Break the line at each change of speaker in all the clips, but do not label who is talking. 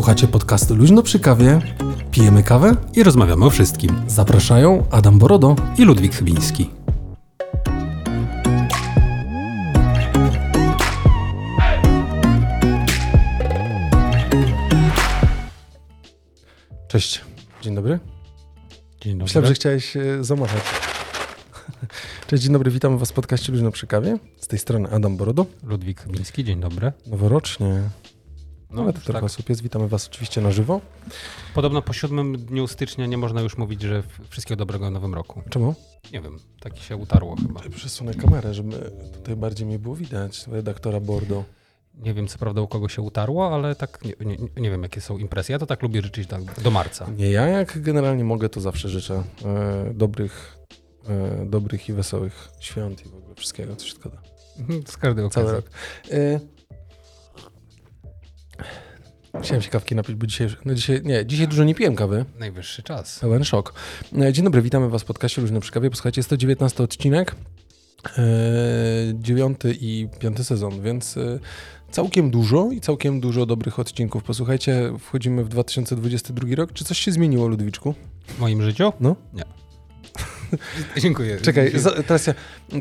Słuchacie podcastu Luźno przy kawie, pijemy kawę
i rozmawiamy o wszystkim.
Zapraszają Adam Borodo
i Ludwik Chybiński.
Cześć, dzień dobry.
Dzień dobry.
Myślałem, że chciałeś e, zamachać. Cześć, dzień dobry, witamy Was w podcaście Luźno przy kawie. Z tej strony Adam Borodo.
Ludwik Chybiński, dzień dobry.
Noworocznie.
No,
Nawet trochę
tak.
osób jest. Witamy Was oczywiście na żywo.
Podobno po siódmym dniu stycznia nie można już mówić, że wszystkiego dobrego w nowym roku.
Czemu?
Nie wiem, tak się utarło chyba.
Przesunę kamerę, żeby tutaj bardziej mnie było widać. Redaktora Bordo.
Nie wiem, co prawda u kogo się utarło, ale tak nie, nie, nie wiem, jakie są impresje. Ja to tak lubię życzyć tak do marca.
Nie, ja jak generalnie mogę, to zawsze życzę e, dobrych, e, dobrych i wesołych świąt i w ogóle wszystkiego, co się da.
Mhm, Z każdego
Cały rok. E, Chciałem się kawki napić, bo dzisiaj, no dzisiaj, nie, dzisiaj dużo nie piłem kawy.
Najwyższy czas.
Pełen szok. E, Dzień dobry, witamy Was w podcaście Luźno przy kawie. Posłuchajcie, jest to 19 odcinek, e, dziewiąty i piąty sezon, więc e, całkiem dużo i całkiem dużo dobrych odcinków. Posłuchajcie, wchodzimy w 2022 rok. Czy coś się zmieniło, Ludwiczku?
W moim życiu?
No.
Nie. Dziękuję.
Czekaj, za, teraz ja,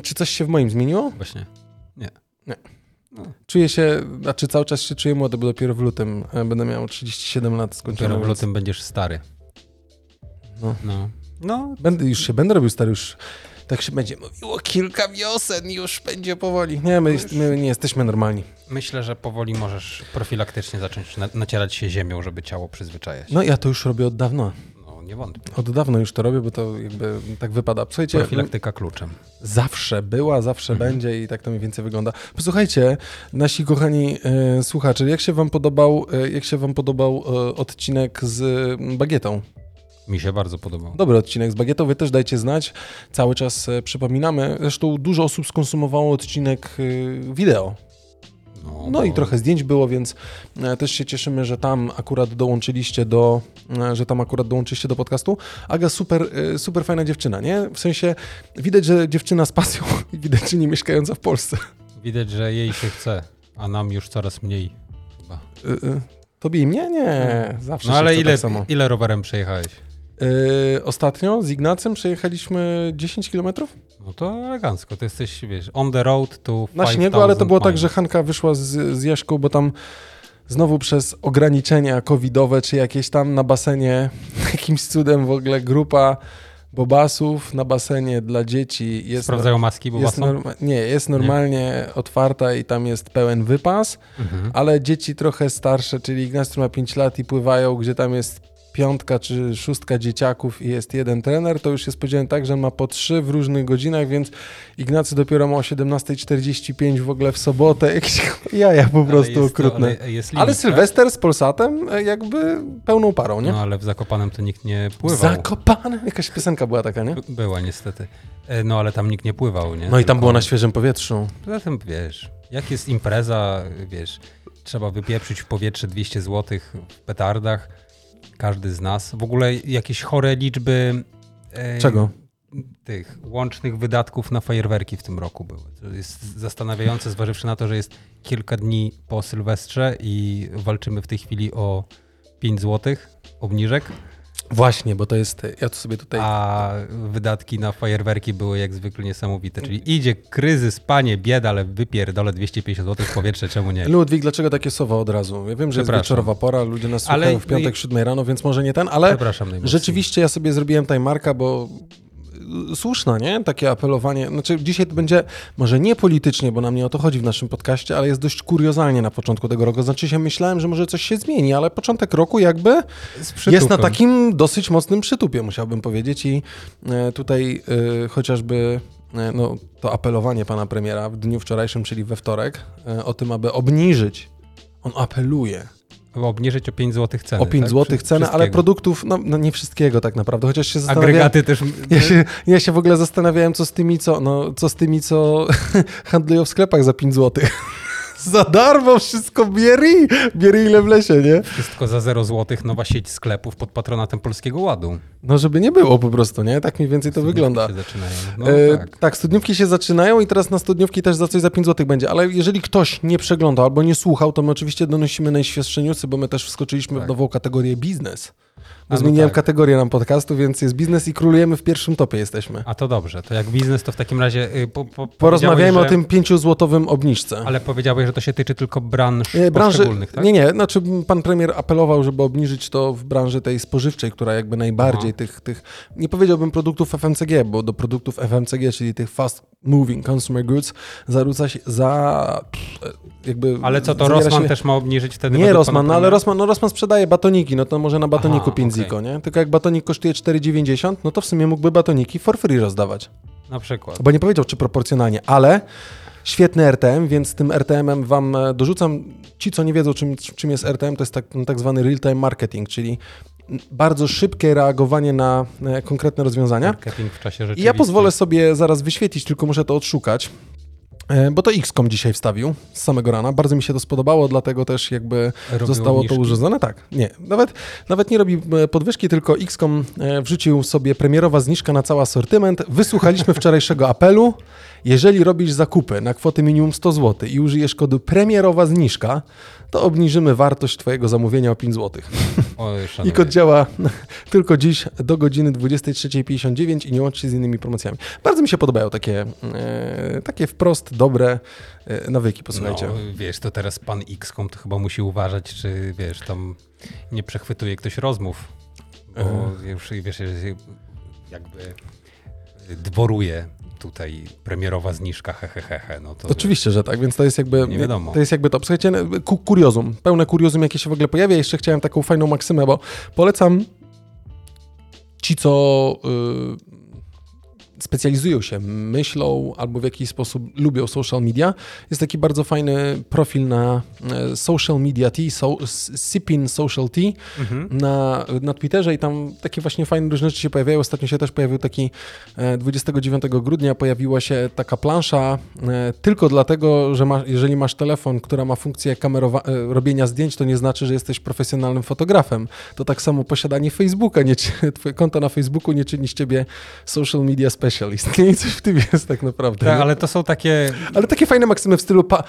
czy coś się w moim zmieniło?
Właśnie.
Czuję się, znaczy cały czas się czuję młody, bo dopiero w lutym e, będę miał 37 lat skończone.
Dopiero w lutym będziesz stary.
No.
No. No,
Będę, już się będę robił stary, już tak się będzie mówiło kilka wiosen, już będzie powoli. Nie, my, jest, my nie jesteśmy normalni.
Myślę, że powoli możesz profilaktycznie zacząć na, nacierać się ziemią, żeby ciało przyzwyczajać.
No ja to już robię od dawna.
Nie wątpię.
Od dawna już to robię, bo to jakby tak wypada. Słuchajcie,
Profilaktyka kluczem.
zawsze była, zawsze
Mhm.
będzie i tak to mniej więcej wygląda. Posłuchajcie, nasi kochani e, słuchacze, jak się wam podobał, e, jak się wam podobał e, odcinek z bagietą?
Mi się bardzo podobał.
Dobry odcinek z bagietą, wy też dajcie znać. Cały czas e, przypominamy. Zresztą dużo osób skonsumowało odcinek e, wideo. No
bo-
i trochę zdjęć było, więc e, też się cieszymy, że tam akurat dołączyliście do, e, że tam akurat dołączyliście do podcastu. Aga, super, e, super fajna dziewczyna, nie? W sensie widać, że dziewczyna z pasją i widać, że nie mieszkająca w Polsce.
Widać, że jej się chce, a nam już coraz mniej chyba.
Tobie i mnie? Nie, zawsze
No
się
ale
chce
ile,
tak samo.
ile rowerem przejechałeś?
E, Ostatnio z Ignacem przejechaliśmy 10 kilometrów
No to elegancko, to jesteś, wiesz, on the road to
na
5000
śniegu, ale to było tak, że Hanka wyszła z, z Jaśką, bo tam znowu przez ograniczenia covidowe, czy jakieś tam na basenie, jakimś cudem w ogóle grupa bobasów na basenie dla dzieci jest,
Sprawdzają maski, bo
jest
łatwo?
norma- nie, jest normalnie otwarta i tam jest pełen wypas,
Mhm.
ale dzieci trochę starsze, czyli Ignacy ma 5 lat i pływają, gdzie tam jest piątka czy szóstka dzieciaków i jest jeden trener, to już jest powiedziane tak, że ma po trzy w różnych godzinach, więc Ignacy dopiero ma o 17.45 w ogóle w sobotę, jakieś jaja po
Ale
prostu
jest to-
okrutne.
ale jest
Ale
limit,
Sylwester z Polsatem e, jakby pełną parą,
tak?
nie?
No ale w Zakopanem to nikt nie pływał.
Zakopane. Jakaś piosenka była taka, nie?
By- Była niestety. E, No ale tam nikt nie pływał, nie?
No i tam
Tylko-
było na świeżym powietrzu.
Poza tym, wiesz, jak jest impreza, wiesz, trzeba wypieprzyć w powietrze 200 zł w petardach, każdy z nas. W ogóle jakieś chore liczby e,
Czego?
tych łącznych wydatków na fajerwerki w tym roku były. To jest zastanawiające, zważywszy na to, że jest kilka dni po Sylwestrze i walczymy w tej chwili o 5 zł obniżek,
Właśnie, bo to jest, ja to sobie tutaj...
a wydatki na fajerwerki były jak zwykle niesamowite. Czyli idzie kryzys, panie, bieda, ale wypierdolę 250 zł w powietrze, czemu nie?
Ludwik, dlaczego takie słowa od razu? Ja wiem, że jest wieczorowa pora, ludzie nas
Ale-
słuchają w piątek, 7 rano, więc może nie ten, ale
Przepraszam najmocniej.
rzeczywiście ja sobie zrobiłem timemarka, bo słuszna, nie? Takie apelowanie. Znaczy dzisiaj to będzie może nie politycznie, bo nam nie o to chodzi w naszym podcaście, ale jest dość kuriozalnie na początku tego roku. Znaczy się myślałem, że może coś się zmieni, ale początek roku jakby jest na takim dosyć mocnym przytupie, musiałbym powiedzieć i e, tutaj e, chociażby e, no, to apelowanie pana premiera w dniu wczorajszym, czyli we wtorek, o tym, aby obniżyć, on apeluje
Obniżyć o 5 zł cenę.
o 5
tak?
zł cenę, ale produktów, no, no nie wszystkiego tak naprawdę, chociaż się zastanawiałem...
Agregaty też.
Ja się, ja się w ogóle zastanawiałem, co z tymi, co, no, co z tymi, co handlują w sklepach za 5 zł. Za darmo wszystko bierij, bierij ile w lesie, nie?
Wszystko za 0 zł, nowa sieć sklepów pod patronatem Polskiego Ładu.
No żeby nie było po prostu, nie? Tak mniej więcej to wygląda.
Się zaczynają. No,
E,
tak.
tak. studniówki się zaczynają i teraz na studniówki też za coś za 5 zł będzie, ale jeżeli ktoś nie przeglądał albo nie słuchał, to my oczywiście donosimy najświeższe newsy, bo my też wskoczyliśmy w
Tak.
nową kategorię biznes. Bo
no
zmieniłem
tak.
kategorię nam podcastu, więc jest biznes i królujemy w pierwszym topie jesteśmy.
A to dobrze, to jak biznes, to w takim razie y, po, po,
Porozmawiajmy
powiedziałeś,
o tym 5-złotowym obniżce.
Ale powiedziałeś, że to się tyczy tylko branż
Nie, branży,
poszczególnych, tak?
Nie, nie, znaczy pan premier apelował, żeby obniżyć to w branży tej spożywczej, która jakby najbardziej
Aha.
tych, tych, nie powiedziałbym produktów FMCG, bo do produktów FMCG, czyli tych fast moving consumer goods, zarzuca się za jakby...
Ale co, to Rossmann
się-
też ma obniżyć wtedy?
Nie Rosman, no ale? Rosman, no Rosman sprzedaje batoniki, no to może na batoniku
Aha,
5
okej.
Ziko, nie? Tylko jak batonik kosztuje 4,90, no to w sumie mógłby batoniki for free rozdawać.
Na przykład.
Bo nie powiedział, czy proporcjonalnie, ale świetny RTM, więc tym RTM-em wam e, dorzucam. Ci, co nie wiedzą, czym, czym jest RTM, to jest tak, tak zwany real-time marketing, czyli bardzo szybkie reagowanie na konkretne rozwiązania.
Marketing w czasie
I ja
rzeczywistym.
pozwolę sobie zaraz wyświetlić, tylko muszę to odszukać. E, Bo to XCOM dzisiaj wstawił z samego rana. Bardzo mi się to spodobało, dlatego też jakby
Robią
zostało to
obniżki?
urządzone. Tak, nie. Nawet, nawet nie robi e, podwyżki, tylko XCOM e, wrzucił sobie premierowa zniżka na cały asortyment. Wysłuchaliśmy wczorajszego apelu. Jeżeli robisz zakupy na kwotę minimum 100 zł i użyjesz kodu premierowa zniżka, to obniżymy wartość Twojego zamówienia o 5 zł.
Oj,
I kod działa tylko dziś do godziny 23.59 i nie łączy się z innymi promocjami. Bardzo mi się podobają takie, e, takie wprost dobre e, nawyki, posłuchajcie.
No, wiesz, to teraz pan XCOM to chyba musi uważać, czy wiesz, tam nie przechwytuje ktoś rozmów, bo
E.
już wiesz, jakby dworuje tutaj premierowa zniżka, hehehe, no to
Oczywiście, że tak, więc to jest jakby
Nie wiadomo.
To jest jakby to. Słuchajcie, ku, kuriozum, pełne kuriozum, jakie się w ogóle pojawia. Jeszcze chciałem taką fajną maksymę, bo polecam ci, co y, specjalizują się, myślą albo w jakiś sposób lubią social media. Jest taki bardzo fajny profil na e, Social Media Tea, so, Sipin Social Tea
Mhm.
na, na Twitterze i tam takie właśnie fajne różne rzeczy się pojawiają. Ostatnio się też pojawił taki e, 29 grudnia pojawiła się taka plansza e, tylko dlatego, że ma, jeżeli masz telefon, która ma funkcję kamerowa- e, robienia zdjęć, to nie znaczy, że jesteś profesjonalnym fotografem. To tak samo posiadanie Facebooka, nie, twoje konto na Facebooku nie czyni z ciebie social media specialist. Nie, I coś w tym jest tak naprawdę.
Tak,
nie?
ale to są takie,
ale takie fajne maksymy w stylu pa-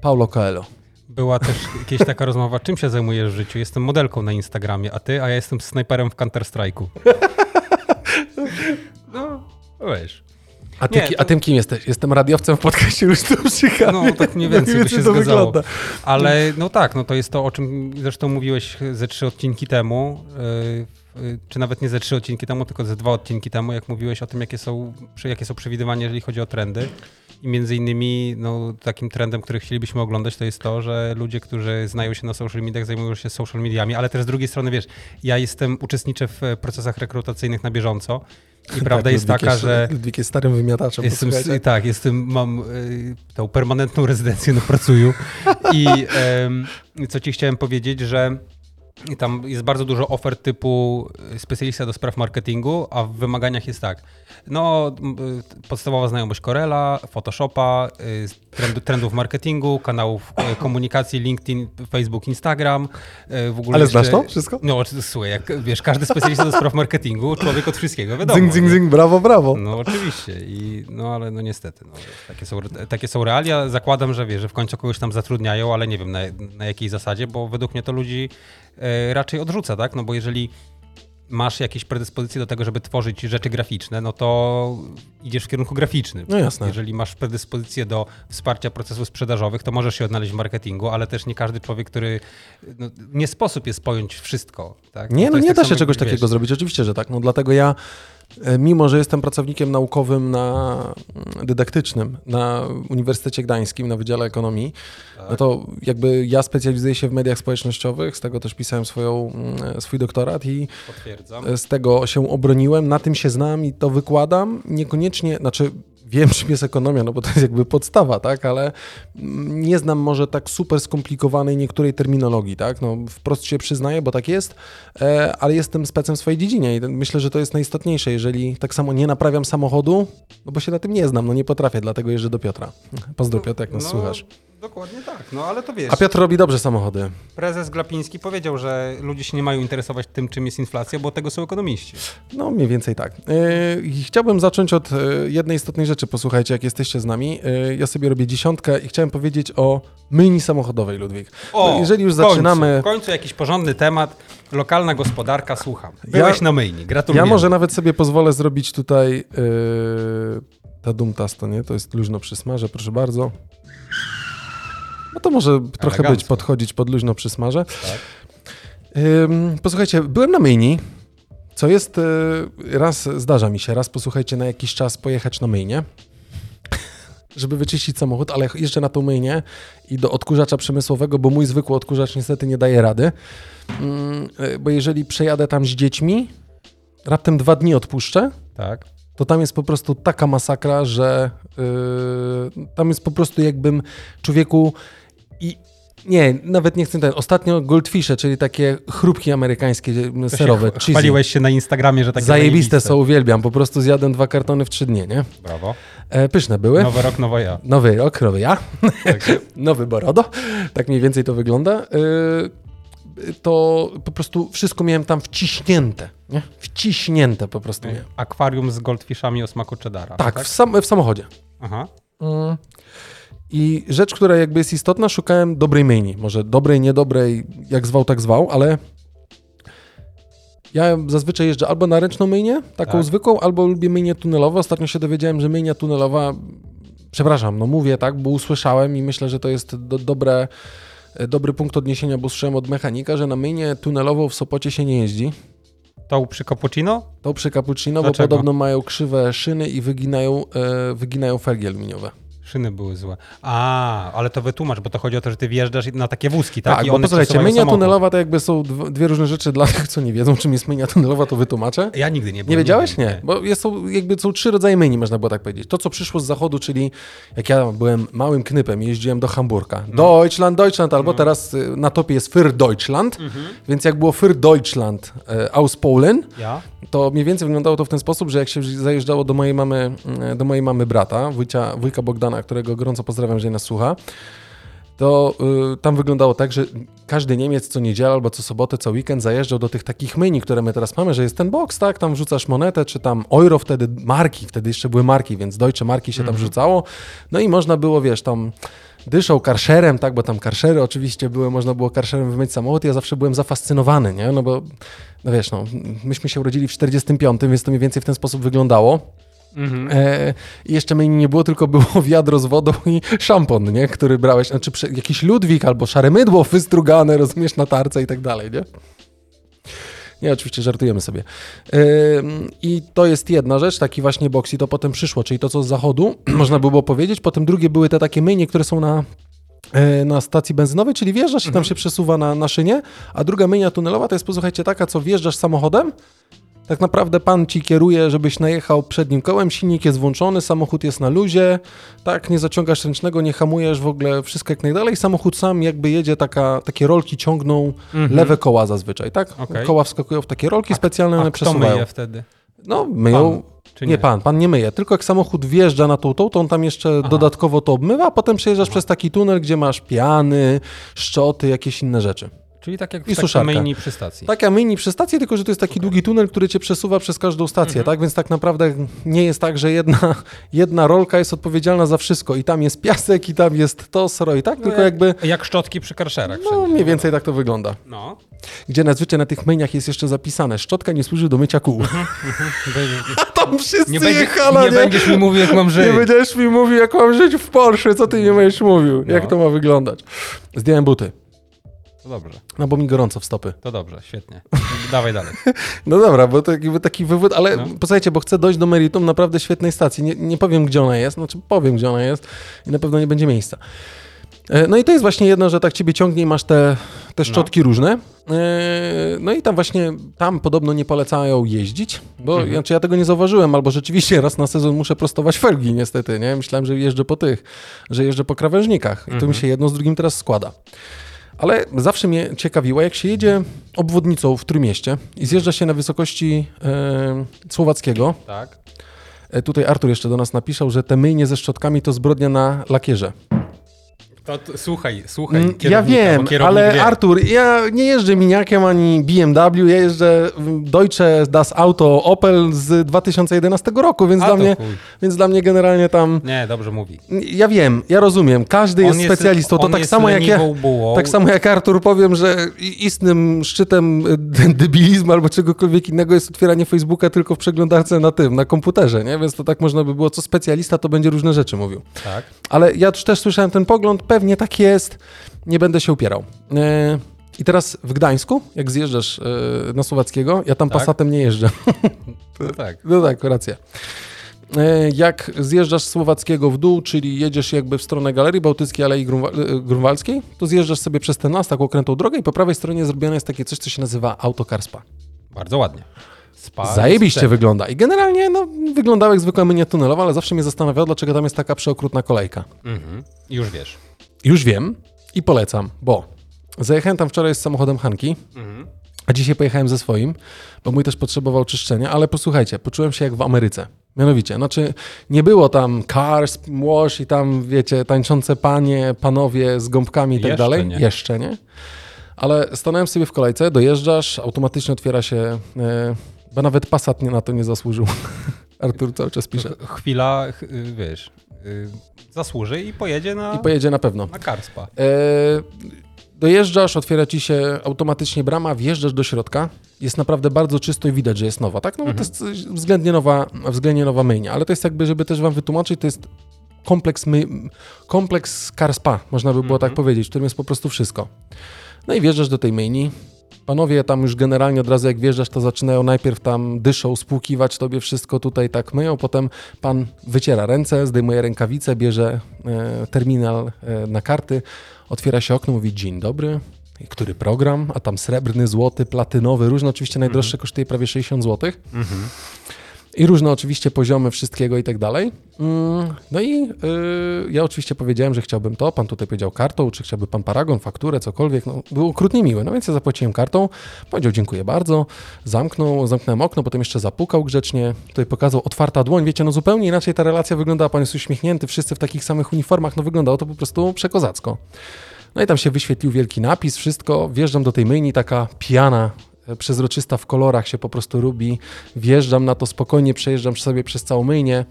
Paulo Coelho.
była też kiedyś taka rozmowa, czym się zajmujesz w życiu? Jestem modelką na Instagramie, a ty? A ja jestem snajperem w Counter-Strike'u. No, wiesz.
A, ty,
Nie, to-
a tym kim jesteś? Jestem radiowcem w podcaście już tu przyjechałem.
No, tak mniej więcej by się
to
zgadzało.
wygląda.
Ale no tak, no to jest to, o czym zresztą mówiłeś ze trzy odcinki temu, yy, yy, czy nawet nie ze trzy odcinki temu, tylko ze dwa odcinki temu, jak mówiłeś o tym, jakie są, jakie są przewidywania, jeżeli chodzi o trendy. I między innymi no, takim trendem, który chcielibyśmy oglądać, to jest to, że ludzie, którzy znają się na social mediach, zajmują się social mediami, ale też z drugiej strony, wiesz, ja jestem, uczestniczę w procesach rekrutacyjnych na bieżąco i prawda
Tak,
jest
Ludwik
taka,
jest,
że
Ludwik jest starym wymiataczem.
Jestem, tak, jestem, mam y, tą permanentną rezydencję na Pracuju i em, co ci chciałem powiedzieć, że tam jest bardzo dużo ofert typu y, specjalista do spraw marketingu, a w wymaganiach jest tak, no y, podstawowa znajomość Corela, Photoshopa, y, trendów marketingu, kanałów komunikacji, LinkedIn, Facebook, Instagram, w ogóle
Ale
jeszcze-
znasz to wszystko?
No, słuchaj, jak wiesz, każdy specjalista do spraw marketingu, człowiek od wszystkiego, wiadomo.
Zing, zing, zing, brawo, brawo.
No oczywiście, I, no ale no niestety, no, takie, są, takie są realia. Zakładam, że wiesz, że w końcu kogoś tam zatrudniają, ale nie wiem na, na jakiej zasadzie, bo według mnie to ludzi raczej odrzuca, tak? No bo jeżeli masz jakieś predyspozycje do tego, żeby tworzyć rzeczy graficzne, no to idziesz w kierunku graficznym.
No jasne.
Jeżeli masz predyspozycję do wsparcia procesów sprzedażowych, to możesz się odnaleźć w marketingu, ale też nie każdy człowiek, który... No, nie sposób jest pojąć wszystko, tak?
Nie, no
jest
nie
tak
da się czegoś
wiesz,
takiego zrobić, oczywiście, że tak. No dlatego ja, e, mimo że jestem pracownikiem naukowym na mm, dydaktycznym na Uniwersytecie Gdańskim, na Wydziale Ekonomii,
Tak.
no to jakby ja specjalizuję się w mediach społecznościowych, z tego też pisałem swoją, mm, swój doktorat i
Potwierdzam.
z tego się obroniłem, na tym się znam i to wykładam. Niekoniecznie, znaczy wiem, czym jest ekonomia, no bo to jest jakby podstawa, tak, ale nie znam może tak super skomplikowanej niektórej terminologii, tak, no wprost się przyznaję, bo tak jest, e, ale jestem specem w swojej dziedzinie i myślę, że to jest najistotniejsze, jeżeli tak samo nie naprawiam samochodu, no bo się na tym nie znam, no nie potrafię, dlatego jeżdżę do Piotra. Pozdro Piotr, jak nas
No,
słuchasz.
Dokładnie tak, no ale to wiesz.
A Piotr robi dobrze samochody.
Prezes Glapiński powiedział, że ludzie się nie mają interesować tym, czym jest inflacja, bo tego są ekonomiści.
No, mniej więcej tak. Yy, chciałbym zacząć od yy, jednej istotnej rzeczy. Posłuchajcie, jak jesteście z nami. Yy, ja sobie robię dziesiątkę i chciałem powiedzieć o myjni samochodowej, Ludwik.
O,
No, jeżeli już
w końcu,
zaczynamy...
W końcu jakiś porządny temat, lokalna gospodarka, słucham. Byłeś
Ja-
na myjni, gratuluję.
Ja może nawet sobie pozwolę zrobić tutaj yy, ta dumtas, to nie? To jest luźno przysmażę, proszę bardzo. To może trochę być
Elegancko.
podchodzić pod luźno przysmażę.
Tak.
Ym, posłuchajcie, byłem na myjni, co jest, yy, raz zdarza mi się, raz posłuchajcie, na jakiś czas pojechać na myjnię, żeby wyczyścić samochód, ale jeszcze na tą myjnię i do odkurzacza przemysłowego, bo mój zwykły odkurzacz niestety nie daje rady, Ym, yy, bo jeżeli przejadę tam z dziećmi, raptem dwa dni odpuszczę,
Tak.
to tam jest po prostu taka masakra, że yy, tam jest po prostu jakbym człowieku i nie, nawet nie chcę ten. Ostatnio goldfishe, czyli takie chrupki amerykańskie
To
serowe,
się. Chwaliłeś się na Instagramie, że takie
Zajebiste są, uwielbiam. Po prostu zjadłem dwa kartony w trzy dnie, nie?
Brawo.
E, pyszne były.
Nowy rok, nowa ja.
Nowy rok, nowy ja.
Tak.
Nowy Borodo. Tak mniej więcej to wygląda. Yy, to po prostu wszystko miałem tam wciśnięte. Nie? Wciśnięte po prostu miałem.
Akwarium z goldfishami o smaku cheddara.
Tak, w, sam, w samochodzie.
Aha.
Mm. I rzecz, która jakby jest istotna, szukałem dobrej myjni. Może dobrej, niedobrej, jak zwał, tak zwał, ale ja zazwyczaj jeżdżę albo na ręczną myjnię, taką
Tak.
zwykłą, albo lubię myjnię tunelową. Ostatnio się dowiedziałem, że myjnia tunelowa, przepraszam, no mówię tak, bo usłyszałem i myślę, że to jest do, dobre, dobry punkt odniesienia, bo słyszałem od mechanika, że na myjnię tunelową w Sopocie się nie jeździ.
To przy cappuccino?
To przy cappuccino, bo
Dlaczego?
podobno mają krzywe szyny i wyginają, e, wyginają felgi aluminiowe.
Szyny były złe. A, ale to wytłumacz, bo to chodzi o to, że ty wjeżdżasz na takie wózki, tak?
Tak,
I
bo posłuchajcie,
samochód.
tunelowa to jakby są dw- dwie różne rzeczy dla tych, co nie wiedzą, czym jest myjnia tunelowa, to wytłumaczę.
Ja nigdy nie byłem.
Nie wiedziałeś?
wiem,
Nie, bo jest, są, jakby są trzy rodzaje myjni, można było tak powiedzieć. To, co przyszło z zachodu, czyli jak ja byłem małym knypem, jeździłem do Hamburga.
No.
Deutschland, Deutschland, albo teraz y, na topie jest Für Deutschland,
Mhm.
więc jak było Für Deutschland e, aus Polen,
Ja?
to mniej więcej wyglądało to w ten sposób, że jak się zajeżdżało do mojej mamy, mm, do mojej mamy brata, wujcia, wujka Bogdana, którego gorąco pozdrawiam, że nas słucha, to y, tam wyglądało tak, że każdy Niemiec co niedzielę albo co sobotę, co weekend zajeżdżał do tych takich myjni, które my teraz mamy, że jest ten box, tak, tam wrzucasz monetę, czy tam euro wtedy, marki, wtedy jeszcze były marki, więc deutsche marki się tam wrzucało, no i można było, wiesz, tam dyszą karszerem, tak, bo tam karszery oczywiście były, można było karszerem wymyć samochód, ja zawsze byłem zafascynowany, nie, no bo, no wiesz, no, myśmy się urodzili w 45, więc to mniej więcej w ten sposób wyglądało.
Mhm.
E, I jeszcze myjni nie było, tylko było wiadro z wodą i szampon, nie? który brałeś, znaczy jakiś Ludwik albo szare mydło wystrugane, rozumiesz, na tarce i tak dalej, nie? Nie, oczywiście żartujemy sobie. Ym, I to jest jedna rzecz, taki właśnie box i to potem przyszło, czyli to, co z zachodu, można by było powiedzieć. Potem drugie były te takie myjnie, które są na, e, na stacji benzynowej, czyli wjeżdżasz i tam się przesuwa na, na szynie, a druga myjnia tunelowa to jest, posłuchajcie, taka, co wjeżdżasz samochodem, tak naprawdę pan ci kieruje, żebyś najechał przednim kołem, silnik jest włączony, samochód jest na luzie, tak, nie zaciągasz ręcznego, nie hamujesz w ogóle, wszystko jak najdalej. Samochód sam jakby jedzie, taka, takie rolki ciągną lewe koła zazwyczaj, tak?
Mhm. Okej.
Koła wskakują w takie rolki specjalne,
A
one
kto
przesuwają.
myje wtedy?
No, myją.
Czy
nie?
nie?
pan, pan nie myje. Tylko jak samochód wjeżdża na tą, tą to on tam jeszcze dodatkowo to obmywa, a potem przejeżdżasz przez taki tunel, gdzie masz piany, szczoty, jakieś inne rzeczy.
Czyli tak jak
I
myjni przy stacji.
Taka mini przy stacji, tylko że to jest taki długi tunel, który cię przesuwa przez każdą stację,
Mhm.
tak? Więc tak naprawdę nie jest tak, że jedna, jedna rolka jest odpowiedzialna za wszystko i tam jest piasek i tam jest to, sro i tak, tylko jakby,
Jak szczotki przy karszerach.
no
wszędzie.
mniej więcej tak to wygląda.
No.
Gdzie nazwycie na tych myjniach jest jeszcze zapisane, szczotka nie służy do mycia kół. A tam wszyscy
Nie, będzie,
jechali,
nie będziesz mi mówił, jak mam żyć.
Nie będziesz mi mówił, jak mam żyć w Porsche, co ty nie będziesz mówił, jak
No.
to ma wyglądać. Zdjąłem buty,
To dobrze,
no bo mi gorąco w stopy.
to dobrze, świetnie. Dawaj dalej.
No dobra, bo to jakby taki wywód, ale
No.
posłuchajcie, bo chcę dojść do meritum naprawdę świetnej stacji. Nie, nie powiem, gdzie ona jest, znaczy powiem, gdzie ona jest i na pewno nie będzie miejsca. E, No i to jest właśnie jedno, że tak ciebie ciągnie i masz te, te szczotki różne. E, No i tam właśnie, tam podobno nie polecają jeździć, bo
Mhm.
znaczy ja tego nie zauważyłem, albo rzeczywiście raz na sezon muszę prostować felgi niestety, nie? Myślałem, że jeżdżę po tych, że jeżdżę po krawężnikach i to
Mhm.
mi się jedno z drugim teraz składa. Ale zawsze mnie ciekawiło, jak się jedzie obwodnicą w Trójmieście i zjeżdża się na wysokości e, Słowackiego.
Tak.
E, tutaj Artur jeszcze do nas napisał, że te myjnie ze szczotkami to zbrodnia na lakierze.
To, to, słuchaj, słuchaj.
Mm, Ja wiem, ale
wie.
Artur, ja nie jeżdżę miniakiem ani BMW, ja jeżdżę Deutsche Das Auto Opel z 2011 roku, więc,
A,
dla mnie,
chuj.
więc dla mnie generalnie tam...
Nie, dobrze mówi.
Ja wiem, ja rozumiem, każdy jest,
jest-
specjalistą, to tak samo jak ja...
bułą.
Tak samo jak Artur powiem, że istnym szczytem y, debilizmu albo czegokolwiek innego jest otwieranie Facebooka tylko w przeglądarce na tym, na komputerze, nie? Więc to tak można by było, co specjalista to będzie różne rzeczy mówił.
Tak.
Ale ja też słyszałem ten pogląd, pewnie tak jest, nie będę się upierał. E, I teraz w Gdańsku, jak zjeżdżasz e, na Słowackiego, ja tam
Tak.
Passatem nie jeżdżę.
No tak.
No tak, racja. E, Jak zjeżdżasz z Słowackiego w dół, czyli jedziesz jakby w stronę Galerii Bałtyckiej Alei Grunwa- Grunwaldzkiej, to zjeżdżasz sobie przez ten las, taką okrętą drogę i po prawej stronie zrobione jest takie coś, co się nazywa Autocar Spa.
Bardzo ładnie. Spa
Zajebiście wygląda. I generalnie no, wyglądała jak zwykła mynia tunelowa, ale zawsze mnie zastanawiało, dlaczego tam jest taka przeokrutna kolejka.
Mhm. Już wiesz.
Już wiem i polecam, bo zajechałem tam wczoraj z samochodem Hanki,
Mhm.
a dzisiaj pojechałem ze swoim, bo mój też potrzebował czyszczenia, ale posłuchajcie, poczułem się jak w Ameryce. Mianowicie, znaczy nie było tam cars, wash i tam, wiecie, tańczące panie, panowie z gąbkami i tak
Jeszcze
dalej.
nie.
Jeszcze nie. Ale stanąłem sobie w kolejce, dojeżdżasz, automatycznie otwiera się, e, bo nawet Passat nie, na to nie zasłużył. Artur cały czas pisze.
Ch- Chwila, ch- y, wiesz, zasłuży i pojedzie na,
I pojedzie na pewno.
na Karspa.
E, dojeżdżasz, otwiera ci się automatycznie brama, wjeżdżasz do środka. Jest naprawdę bardzo czysto i widać, że jest nowa, tak? No bo to jest względnie nowa, względnie nowa myjnia, ale to jest jakby, żeby też wam wytłumaczyć, to jest kompleks, my, kompleks car spa, można by było tak powiedzieć, w którym jest po prostu wszystko. No i wjeżdżasz do tej myjni. Panowie tam już generalnie od razu jak wjeżdżasz, to zaczynają najpierw tam dyszą, spłukiwać tobie wszystko tutaj tak myją, potem pan wyciera ręce, zdejmuje rękawice, bierze e, terminal e, na karty, otwiera się okno, mówi dzień dobry, który program, a tam srebrny, złoty, platynowy, różne oczywiście najdroższe kosztuje prawie 60 zł. I różne oczywiście poziomy wszystkiego i tak dalej. Mm, No i y, ja oczywiście powiedziałem, że chciałbym to. Pan tutaj powiedział kartą, czy chciałby pan paragon, fakturę, cokolwiek. No, był okrutnie miły. No więc ja zapłaciłem kartą. Powiedział dziękuję bardzo. Zamknął, zamknąłem okno, potem jeszcze zapukał grzecznie. Tutaj pokazał otwarta dłoń. Wiecie, no zupełnie inaczej ta relacja wyglądała. Pan jest uśmiechnięty, wszyscy w takich samych uniformach. No wyglądało to po prostu przekozacko. No i tam się wyświetlił wielki napis, wszystko. Wjeżdżam do tej myjni, taka piana, przezroczysta w kolorach się po prostu robi. Wjeżdżam na to spokojnie, przejeżdżam sobie przez całą myjnię.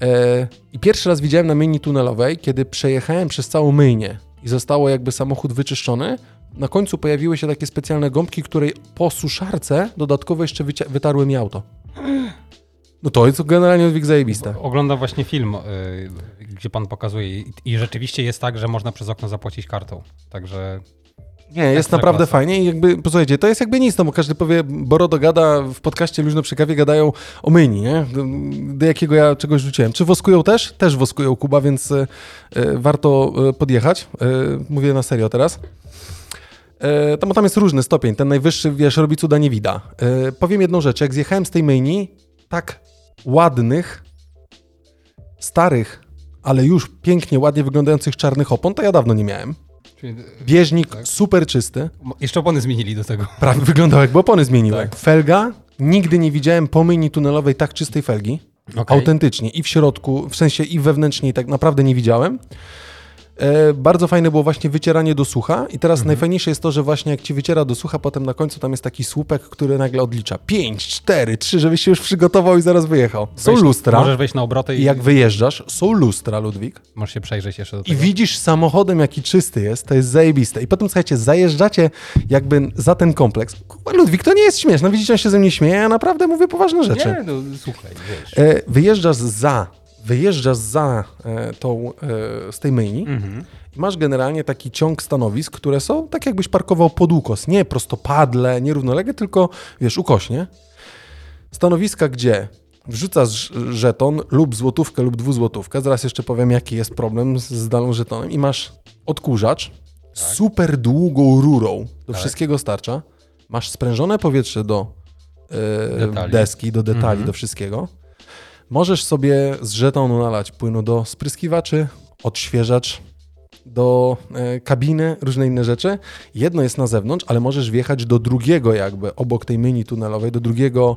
E, I pierwszy raz widziałem na myjni tunelowej, kiedy przejechałem przez całą myjnię i zostało jakby samochód wyczyszczony. Na końcu pojawiły się takie specjalne gąbki, której po suszarce dodatkowo jeszcze wytarły mi auto. No to jest generalnie odwyk zajebiste.
Oglądam właśnie film, y, gdzie pan pokazuje i rzeczywiście jest tak, że można przez okno zapłacić kartą. Także
Nie, jest
Ekstra
naprawdę
klasa.
fajnie i jakby, posłuchajcie, to jest jakby nic, no bo każdy powie, Borodo gada, w podcaście Luźno przy kawie gadają o myni, nie? Do, jakiego ja czegoś rzuciłem. Czy woskują też? Też woskują Kuba, więc e, warto e, podjechać. E, mówię na serio teraz. E, tam, tam jest różny stopień, ten najwyższy, wiesz, robi cuda nie wida. Powiem jedną rzecz, jak zjechałem z tej myjni, tak ładnych, starych, ale już pięknie, ładnie wyglądających czarnych opon, to ja dawno nie miałem. Bieżnik
Tak.
super czysty.
jeszcze opony zmienili do tego.
Prawie wyglądał jakby opony zmieniły.
Tak.
Felga, nigdy nie widziałem po myjni tunelowej tak czystej felgi.
Okej.
Autentycznie. I w środku, w sensie i wewnętrznie, tak naprawdę nie widziałem. E, bardzo fajne było właśnie wycieranie do sucha i teraz najfajniejsze jest to, że właśnie jak ci wyciera do sucha, potem na końcu tam jest taki słupek, który nagle odlicza 5, 4, 3, żebyś się już przygotował i zaraz wyjechał. Są
Wejść-
lustra
Możesz wejść na obroty
i
i,
jak wyjeżdżasz, są lustra, Ludwik,
możesz się przejrzeć jeszcze do
i
tego.
widzisz samochodem, jaki czysty jest, to jest zajebiste. I potem, słuchajcie, zajeżdżacie jakby za ten kompleks. Kurwa, Ludwik, to nie jest śmieszne. Widzicie, on się ze mnie śmieje, ja naprawdę mówię poważne rzeczy.
Nie, no słuchaj, wiesz.
E, wyjeżdżasz za, wyjeżdżasz za e, tą, e, z tej myjni
Mhm.
i masz generalnie taki ciąg stanowisk, które są tak jakbyś parkował pod ukos. Nie prostopadle, nie równolegle, tylko wiesz, ukośnie. Stanowiska, gdzie wrzucasz żeton lub złotówkę lub dwuzłotówkę. Zaraz jeszcze powiem, jaki jest problem z, z daną żetonem. I masz odkurzacz z super długą rurą. Do
Tak.
wszystkiego starcza. Masz sprężone powietrze do e, deski, do detali,
Mhm.
do wszystkiego. Możesz sobie z żetonu nalać płynu do spryskiwaczy, odświeżacz, do e, kabiny, różne inne rzeczy. Jedno jest na zewnątrz, ale możesz wjechać do drugiego jakby, obok tej myni tunelowej, do drugiego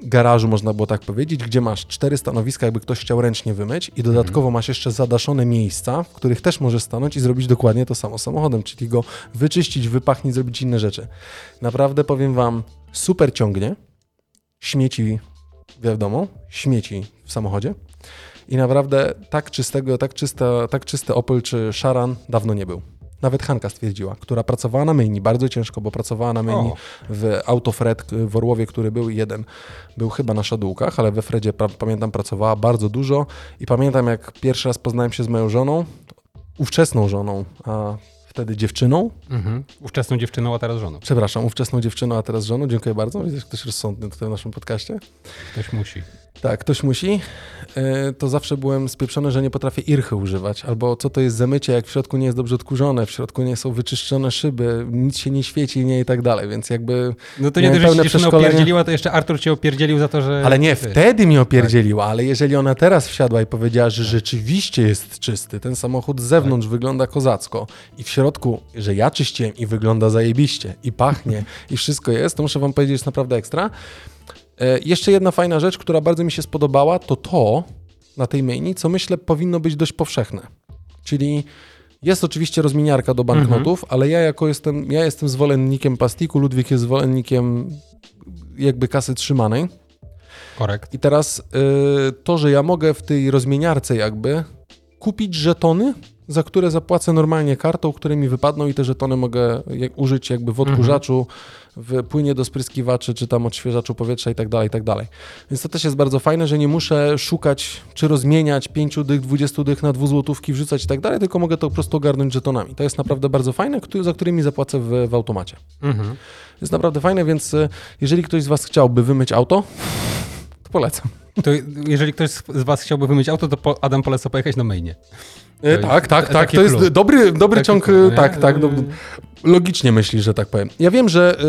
garażu, można było tak powiedzieć, gdzie masz cztery stanowiska, jakby ktoś chciał ręcznie wymyć i dodatkowo masz jeszcze zadaszone miejsca, w których też możesz stanąć i zrobić dokładnie to samo samochodem, czyli go wyczyścić, wypachnić, zrobić inne rzeczy. Naprawdę powiem wam, super ciągnie, śmieci wiadomo, śmieci w samochodzie i naprawdę tak czystego, tak, czysta, tak czysty Opel czy Sharan dawno nie był. Nawet Hanka stwierdziła, która pracowała na myjni bardzo ciężko, bo pracowała na myjni
O.
w Autofred w Orłowie, który był jeden, był chyba na szadółkach, ale we Fredzie pra- pamiętam pracowała bardzo dużo i pamiętam jak pierwszy raz poznałem się z moją żoną, ówczesną żoną, a wtedy dziewczyną,
Mhm. Ówczesną dziewczyną, a teraz żoną.
przepraszam, ówczesną dziewczyną, a teraz żoną, dziękuję bardzo, widzisz, ktoś rozsądny tutaj w naszym podcaście.
Ktoś musi.
Tak, ktoś musi. E, To zawsze byłem spieprzony, że nie potrafię irchy używać. Albo co to jest zamycie, jak w środku nie jest dobrze odkurzone, w środku nie są wyczyszczone szyby, nic się nie świeci, nie i tak dalej, więc jakby...
No to nie dość, że dziewczyna opierdzieliła, to jeszcze Artur cię opierdzielił za to, że...
Ale nie, wtedy mi opierdzieliła, ale jeżeli ona teraz wsiadła i powiedziała, że rzeczywiście jest czysty, ten samochód z zewnątrz wygląda kozacko i w środku, że ja czyściłem i wygląda zajebiście i pachnie i wszystko jest, to muszę wam powiedzieć, jest naprawdę ekstra. E, jeszcze jedna fajna rzecz, która bardzo mi się spodobała, to to na tej myjni, co myślę powinno być dość powszechne. Czyli jest oczywiście rozmieniarka do banknotów, ale ja jako jestem, ja jestem zwolennikiem plastiku, Ludwik jest zwolennikiem jakby kasy trzymanej.
Korekt.
I teraz y, to, że ja mogę w tej rozmieniarce jakby kupić żetony, za które zapłacę normalnie kartą, które mi wypadną i te żetony mogę użyć jakby w odkurzaczu, w płynie do spryskiwaczy, czy tam odświeżaczu powietrza i tak dalej, i tak dalej. Więc to też jest bardzo fajne, że nie muszę szukać, czy rozmieniać 5 dych, 20 dych na dwuzłotówki, wrzucać i tak dalej, tylko mogę to po prostu ogarnąć żetonami. To jest naprawdę bardzo fajne, za którymi zapłacę w, w automacie.
Mhm.
Jest naprawdę fajne, więc y, jeżeli ktoś z Was chciałby wymyć auto, to polecam.
To jeżeli ktoś z was chciałby wymyć auto, to po, Adam poleca pojechać na mainie.
E, tak, tak, tak. To jest dobry, dobry
Taki
ciąg.
clue,
e, tak, tak. Do,
Yy.
logicznie myślisz, że tak powiem. Ja wiem, że e,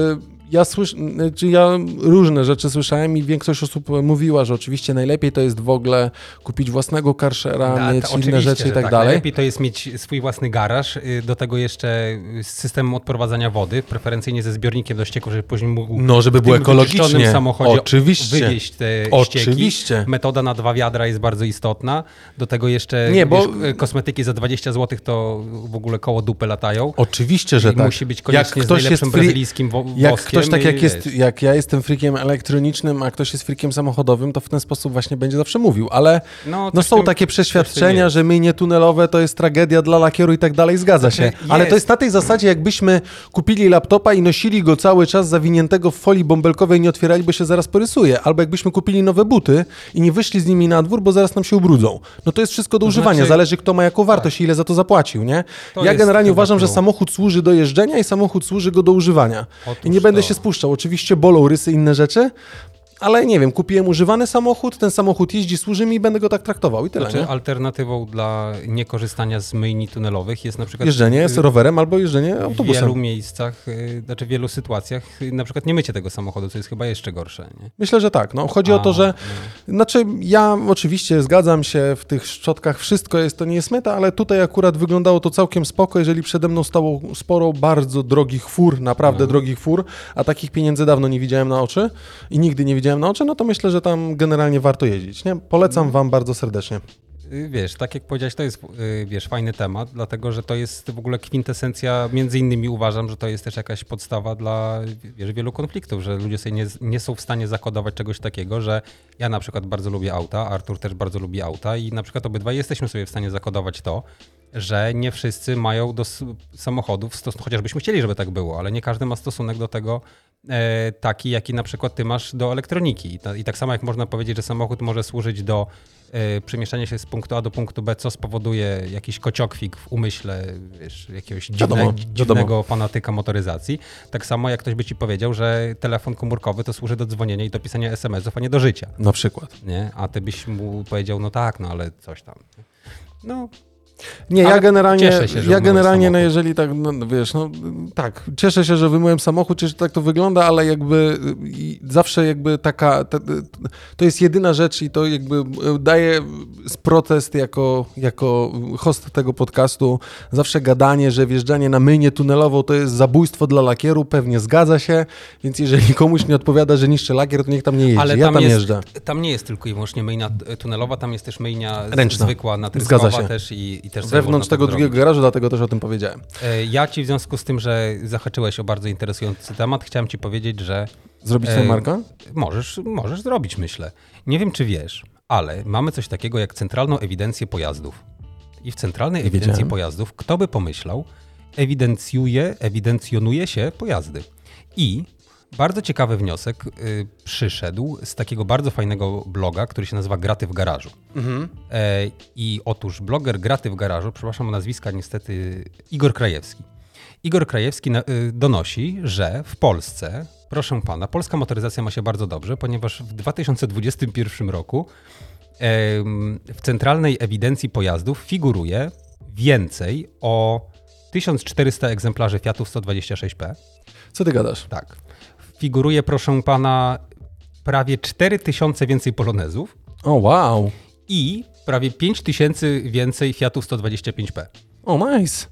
ja słyszę, czy ja różne rzeczy słyszałem i większość osób mówiła, że oczywiście najlepiej to jest w ogóle kupić własnego karszera,
Da,
mieć inne rzeczy i
że
tak, dalej.
Najlepiej to jest mieć swój własny garaż, y, do tego jeszcze y, z systemem odprowadzania wody, preferencyjnie ze zbiornikiem do ścieków, żeby później mógł
No, żeby
w
było ekologicznie.
samochodzie
Oczywiście.
wywieźć te
Oczywiście.
ścieki. Metoda na dwa wiadra jest bardzo istotna. Do tego jeszcze
Nie, bo-
wiesz, kosmetyki za 20 zł to w ogóle koło dupy latają.
Oczywiście, że
I
tak.
musi być koniecznie z najlepszym
free-
brazylijskim wo-
Jak
woskiem
ktoś tak jak jest, jak ja jestem freakiem elektronicznym, a ktoś jest freakiem samochodowym, to w ten sposób właśnie będzie zawsze mówił, ale
No,
no są
tym-
takie przeświadczenia, że myjnie tunelowe to jest tragedia dla lakieru i tak dalej, zgadza się. Ale to
jest.
na tej zasadzie, jakbyśmy kupili laptopa i nosili go cały czas zawiniętego w folii bąbelkowej i nie otwierali, bo się zaraz porysuje. Albo jakbyśmy kupili nowe buty i nie wyszli z nimi na dwór, bo zaraz nam się ubrudzą. No to jest wszystko do używania,
znaczy-
zależy kto ma jaką wartość i ile za to zapłacił, nie?
To
ja generalnie uważam, że samochód służy do jeżdżenia i samochód służy go do używania.
Otóż
I nie będę
to.
się spuszczał. Oczywiście bolą rysy, inne rzeczy, ale nie wiem, kupiłem używany samochód, ten samochód jeździ, służy mi i będę go tak traktował i tyle,
Znaczy,
nie?
alternatywą dla niekorzystania z myjni tunelowych jest na przykład
Jeżdżenie z
y,
rowerem albo jeżdżenie
w
autobusem.
wielu miejscach, y, znaczy w wielu sytuacjach, y, na przykład nie mycie tego samochodu, co jest chyba jeszcze gorsze. Nie?
Myślę, że tak. No, chodzi o
A,
to, że
no.
Znaczy, ja oczywiście zgadzam się w tych szczotkach, wszystko jest, to nie jest meta, ale tutaj akurat wyglądało to całkiem spoko, jeżeli przede mną stało sporo bardzo drogich fur, naprawdę
No.
drogich fur, a takich pieniędzy dawno nie widziałem na oczy i nigdy nie widziałem na oczy, no to myślę, że tam generalnie warto jeździć, nie? Polecam wam bardzo serdecznie.
Y, Wiesz, tak jak powiedziałeś, to jest y, wiesz, fajny temat, dlatego że to jest w ogóle kwintesencja, między innymi uważam, że to jest też jakaś podstawa dla wiesz, wielu konfliktów, że ludzie sobie nie, nie są w stanie zakodować czegoś takiego, że ja na przykład bardzo lubię auta, Artur też bardzo lubi auta i na przykład obydwaj jesteśmy sobie w stanie zakodować to, że nie wszyscy mają do samochodów chociażbyśmy chcieli, żeby tak było, ale nie każdy ma stosunek do tego taki, jaki na przykład ty masz do elektroniki. I tak samo jak można powiedzieć, że samochód może służyć do e, przemieszczania się z punktu A do punktu B, co spowoduje jakiś kociokwik w umyśle wiesz, jakiegoś dziwne,
Wiadomo,
dziwnego
wiadomo.
fanatyka motoryzacji. Tak samo jak ktoś by ci powiedział, że telefon komórkowy to służy do dzwonienia i do pisania SMS-ów, a nie do życia.
Na przykład.
Nie? A ty byś mu powiedział, no tak, no ale coś tam. No,
Nie,
Ale
ja generalnie,
się,
ja generalnie, no jeżeli tak, no wiesz, no tak, cieszę się, że wymyłem samochód, cieszę, że tak to wygląda, ale jakby zawsze jakby taka, to jest jedyna rzecz i to jakby daje z protest jako, jako host tego podcastu, zawsze gadanie, że wjeżdżanie na myjnię tunelową to jest zabójstwo dla lakieru, pewnie zgadza się, więc jeżeli komuś nie odpowiada, że niszczy lakier, to niech tam nie jeździ,
Ale
ja
tam,
tam
jest,
jeżdżę.
tam nie jest tylko i wyłącznie myjnia t- tunelowa, tam jest też myjnia
Ręczna.
zwykła,
Zgadza
natryskowa
się.
też i, i też
Wewnątrz
można
tego
tak
drugiego
zrobić.
garażu, dlatego też o tym powiedziałem.
E, Ja ci w związku z tym, że zahaczyłeś o bardzo interesujący temat, chciałem ci powiedzieć, że
Zrobić
Ej,
marka?
możesz, możesz zrobić, myślę. Nie wiem, czy wiesz, ale mamy coś takiego jak centralną ewidencję pojazdów. I w centralnej
Nie
ewidencji
wiedziałem.
pojazdów, kto by pomyślał, ewidencjuje, ewidencjonuje się pojazdy. I bardzo ciekawy wniosek y, przyszedł z takiego bardzo fajnego bloga, który się nazywa Graty w garażu. E, I otóż bloger Graty w garażu, przepraszam o nazwiska niestety, Igor Krajewski. Igor Krajewski na, y, donosi, że w Polsce, proszę pana, polska motoryzacja ma się bardzo dobrze, ponieważ w 2021 roku em, w centralnej ewidencji pojazdów figuruje więcej o 1400 egzemplarzy Fiatów 126P.
Co ty gadasz?
Tak. Figuruje, proszę pana, prawie 4000 więcej polonezów
O, wow.
i prawie 5000 więcej Fiatów 125P.
O, nice.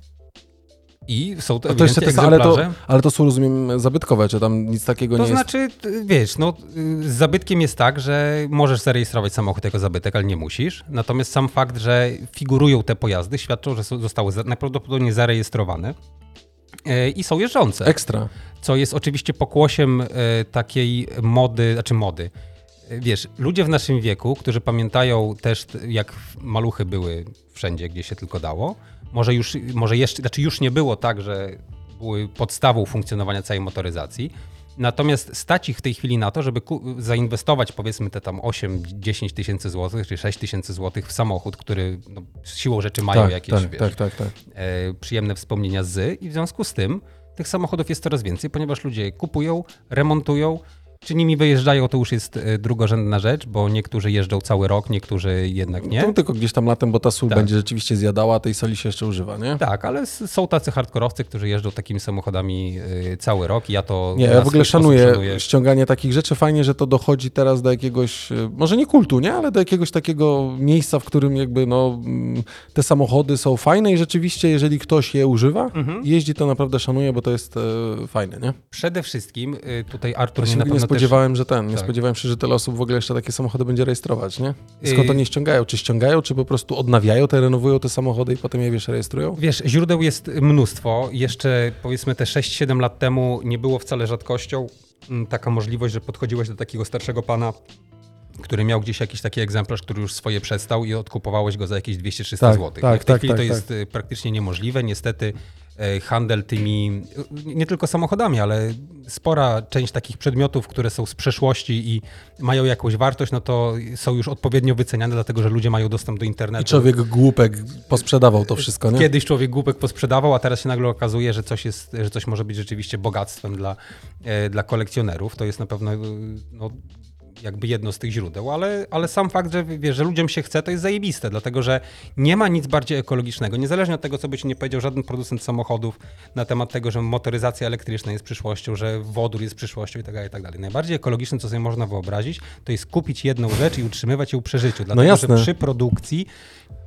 I są to
to jeszcze te, ale, to, ale to są, rozumiem, zabytkowe, czy tam nic takiego
To
nie jest?
znaczy, t- wiesz, no, z zabytkiem jest tak, że możesz zarejestrować samochód jako zabytek, ale nie musisz. Natomiast sam fakt, że figurują te pojazdy, świadczą, że są, zostały najprawdopodobniej zarejestrowane i są jeżdżące.
Ekstra.
co jest oczywiście pokłosiem e, takiej mody, znaczy mody. E, Wiesz, ludzie w naszym wieku, którzy pamiętają też, jak maluchy były wszędzie, gdzie się tylko dało, może już, może jeszcze, znaczy już nie było tak, że były podstawą funkcjonowania całej motoryzacji. Natomiast stać ich w tej chwili na to, żeby zainwestować powiedzmy te tam 8-10 tysięcy złotych, czy 6 tysięcy złotych w samochód, który no, siłą rzeczy mają
tak,
jakieś
tak,
wiesz,
tak, tak, tak.
e, przyjemne wspomnienia z i w związku z tym tych samochodów jest coraz więcej, ponieważ ludzie kupują, remontują. Czy nimi wyjeżdżają, to już jest e, drugorzędna rzecz, bo niektórzy jeżdżą cały rok, niektórzy jednak nie.
To tylko gdzieś tam latem, bo ta sól
Tak.
będzie rzeczywiście zjadała, a tej soli się jeszcze używa, nie?
Tak, ale są tacy hardkorowcy, którzy jeżdżą takimi samochodami e, cały rok i ja to
Nie, ja w ogóle szanuję
szanuję.
ściąganie takich rzeczy. Fajnie, że to dochodzi teraz do jakiegoś, e, może nie kultu, nie? Ale do jakiegoś takiego miejsca, w którym jakby no, mm, te samochody są fajne i rzeczywiście, jeżeli ktoś je używa,
Mhm.
jeździ, to naprawdę szanuję, bo to jest fajne, nie?
Przede wszystkim tutaj Artur mnie na pewno
spodziewałem, że ten, nie
Tak.
spodziewałem się, że tyle osób w ogóle jeszcze takie samochody będzie rejestrować, nie? Skąd
Yy.
oni ściągają? Czy ściągają, czy po prostu odnawiają te, renowują te samochody i potem je, wiesz, rejestrują?
wiesz, źródeł jest mnóstwo. Jeszcze powiedzmy te 6-7 lat temu nie było wcale rzadkością mm, taka możliwość, że podchodziłeś do takiego starszego pana, który miał gdzieś jakiś taki egzemplarz, który już swoje przestał i odkupowałeś go za jakieś 200-300
Tak,
zł.
tak,
w tej
tak,
chwili
tak,
to
tak.
jest y, praktycznie niemożliwe. Niestety handel tymi, y, nie tylko samochodami, ale spora część takich przedmiotów, które są z przeszłości i mają jakąś wartość, no to są już odpowiednio wyceniane, dlatego że ludzie mają dostęp do internetu.
I człowiek głupek posprzedawał to wszystko, nie?
Kiedyś człowiek głupek posprzedawał, a teraz się nagle okazuje, że coś, jest, że coś może być rzeczywiście bogactwem dla, e, dla kolekcjonerów. To jest na pewno e, no, jakby jedno z tych źródeł, ale, ale sam fakt, że, wiesz, że ludziom się chce, to jest zajebiste, dlatego że nie ma nic bardziej ekologicznego. Niezależnie od tego, co by ci nie powiedział żaden producent samochodów na temat tego, że motoryzacja elektryczna jest przyszłością, że wodór jest przyszłością i tak dalej, i tak dalej. Najbardziej ekologiczne, co sobie można wyobrazić, to jest kupić jedną rzecz i utrzymywać ją przy życiu. Dlatego,
jasne.
że przy produkcji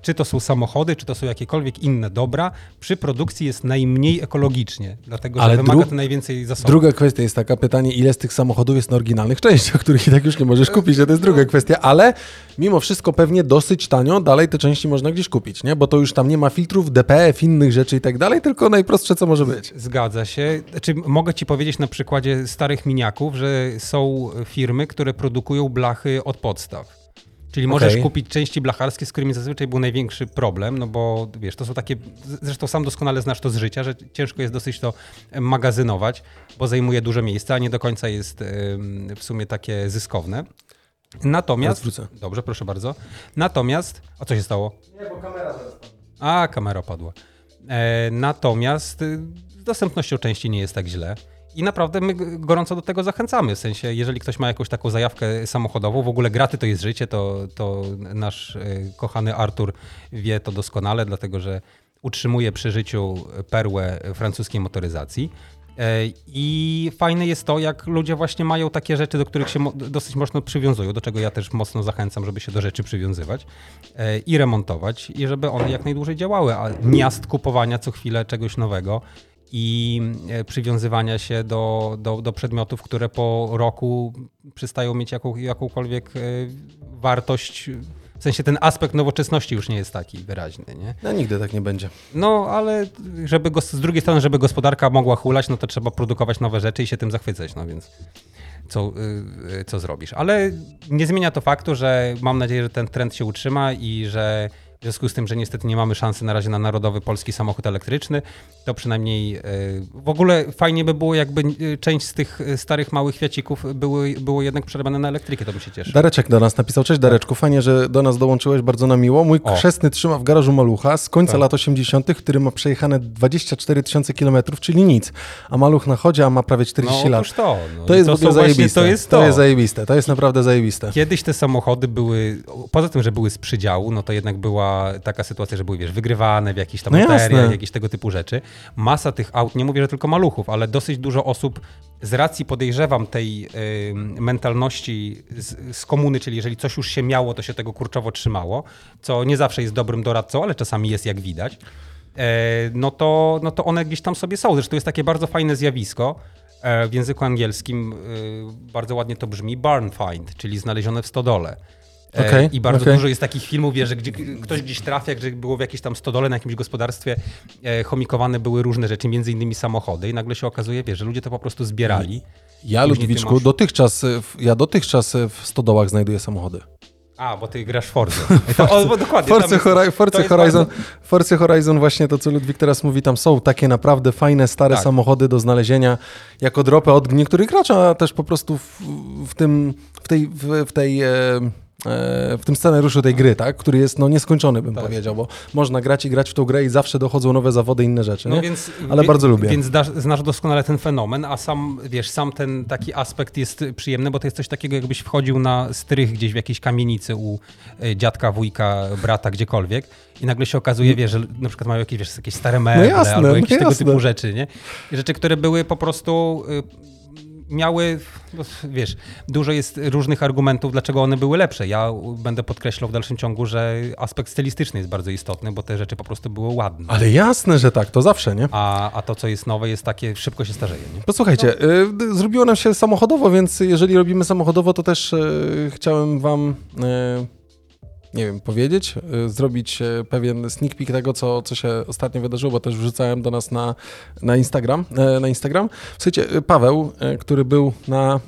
czy to są samochody, czy to są jakiekolwiek inne dobra, przy produkcji jest najmniej ekologicznie, dlatego że
Ale
wymaga
dru-
to najwięcej zasobów.
Druga kwestia jest taka, pytanie, ile z tych samochodów jest na oryginalnych częściach, których i tak już nie możesz kupić, to jest druga kwestia, ale mimo wszystko pewnie dosyć tanio dalej te części można gdzieś kupić, nie? Bo to już tam nie ma filtrów, DPF, innych rzeczy i tak dalej, tylko najprostsze, co może być.
Zgadza się. Znaczy, mogę ci powiedzieć na przykładzie starych miniaków, że są firmy, które produkują blachy od podstaw. Czyli możesz
Okej.
kupić części blacharskie, z którymi zazwyczaj był największy problem, no bo wiesz, to są takie, zresztą sam doskonale znasz to z życia, że ciężko jest dosyć to magazynować, bo zajmuje dużo miejsca, a nie do końca jest w sumie takie zyskowne. Natomiast.
Wrócę.
Dobrze, proszę bardzo. Natomiast. A co się stało?
Nie, bo kamera teraz
A, kamera padła. E, natomiast y, z dostępnością części nie jest tak źle. I naprawdę my gorąco do tego zachęcamy. W sensie, jeżeli ktoś ma jakąś taką zajawkę samochodową, w ogóle graty to jest życie, to, to nasz e, kochany Artur wie to doskonale, dlatego że utrzymuje przy życiu perłę francuskiej motoryzacji. E, I fajne jest to, jak ludzie właśnie mają takie rzeczy, do których się dosyć mocno przywiązują, do czego ja też mocno zachęcam, żeby się do rzeczy przywiązywać e, i remontować, i żeby one jak najdłużej działały, a miast kupowania co chwilę czegoś nowego i e, przywiązywania się do, do, do przedmiotów, które po roku przestają mieć jaką, jakąkolwiek wartość w sensie ten aspekt nowoczesności już nie jest taki wyraźny, nie?
No nigdy tak nie będzie.
No, ale żeby go, z drugiej strony, żeby gospodarka mogła hulać, no to trzeba produkować nowe rzeczy i się tym zachwycać, no więc co, yy, co zrobisz. Ale nie zmienia to faktu, że mam nadzieję, że ten trend się utrzyma i że w związku z tym, że niestety nie mamy szansy na razie na narodowy polski samochód elektryczny, to przynajmniej e, w ogóle fajnie by było, jakby e, część z tych e, starych małych Fiacików były, było jednak przerabiane na elektrykę, to by się cieszył.
Dareczek do nas napisał, cześć Dareczku, fajnie, że do nas dołączyłeś, bardzo nam miło. Mój o. chrzestny trzyma w garażu malucha z końca tak. lat 80., który ma przejechane 24 tysiące kilometrów, czyli nic, a maluch na chodzie, a ma prawie 40
no,
lat.
To, no.
to jest to w ogóle zajebiste. To jest, to. to jest zajebiste, to jest naprawdę zajebiste.
Kiedyś te samochody były, poza tym, że były z przydziału, no to jednak była taka sytuacja, że były, wiesz, wygrywane w jakichś tam no materiach, jakieś tego typu rzeczy. Masa tych aut, nie mówię, że tylko maluchów, ale dosyć dużo osób z racji podejrzewam tej y, mentalności z, z, komuny, czyli jeżeli coś już się miało, to się tego kurczowo trzymało, co nie zawsze jest dobrym doradcą, ale czasami jest jak widać, e, no, to, no to one gdzieś tam sobie są. Zresztą jest takie bardzo fajne zjawisko, e, w języku angielskim y, bardzo ładnie to brzmi barn find, czyli znalezione w stodole. E, okay, I bardzo okay. dużo jest takich filmów, wie, że gdzie ktoś gdzieś trafia, gdzie było w jakieś tam stodole, na jakimś gospodarstwie e, chomikowane były różne rzeczy, między innymi samochody i nagle się okazuje, wie, że ludzie to po prostu zbierali.
Ja, Ludwiczku, masz... dotychczas, ja dotychczas w stodołach znajduję samochody.
A, bo ty grasz Forza.
Forza, o, dokładnie. Forza, Hori Forza Horizon, bardzo... Forza Horizon, właśnie to, co Ludwik teraz mówi, tam są takie naprawdę fajne, stare tak. samochody do znalezienia jako dropy od niektórych graczy, a też po prostu w, w tym, w tej, w, w tej e, E, w tym scenariuszu tej gry, tak? który jest no, nieskończony, bym tak. powiedział, bo można grać i grać w tą grę i zawsze dochodzą nowe zawody, inne rzeczy. No więc, Ale wie, bardzo lubię.
Więc dasz, znasz doskonale ten fenomen, a sam, wiesz, sam ten taki aspekt jest przyjemny, bo to jest coś takiego, jakbyś wchodził na strych gdzieś w jakiejś kamienicy u e, dziadka, wujka, brata, gdziekolwiek i nagle się okazuje, wiesz, że na przykład mają jakieś, wiesz, jakieś stare meble no jasne, albo jakieś no tego typu rzeczy, nie? Rzeczy, które były po prostu y, miały, no, wiesz, dużo jest różnych argumentów, dlaczego one były lepsze. Ja będę podkreślał w dalszym ciągu, że aspekt stylistyczny jest bardzo istotny, bo te rzeczy po prostu były ładne.
Ale jasne, że tak, to zawsze, nie?
A, a to, co jest nowe, jest takie, szybko się starzeje, nie?
Posłuchajcie, no. y, zrobiło nam się samochodowo, więc jeżeli robimy samochodowo, to też y, chciałem wam... Y, nie wiem, powiedzieć, y, zrobić y, pewien sneak peek tego, co, co się ostatnio wydarzyło, bo też wrzucałem do nas na, na Instagram. E, na Instagram. Słuchajcie, y, Paweł, który był na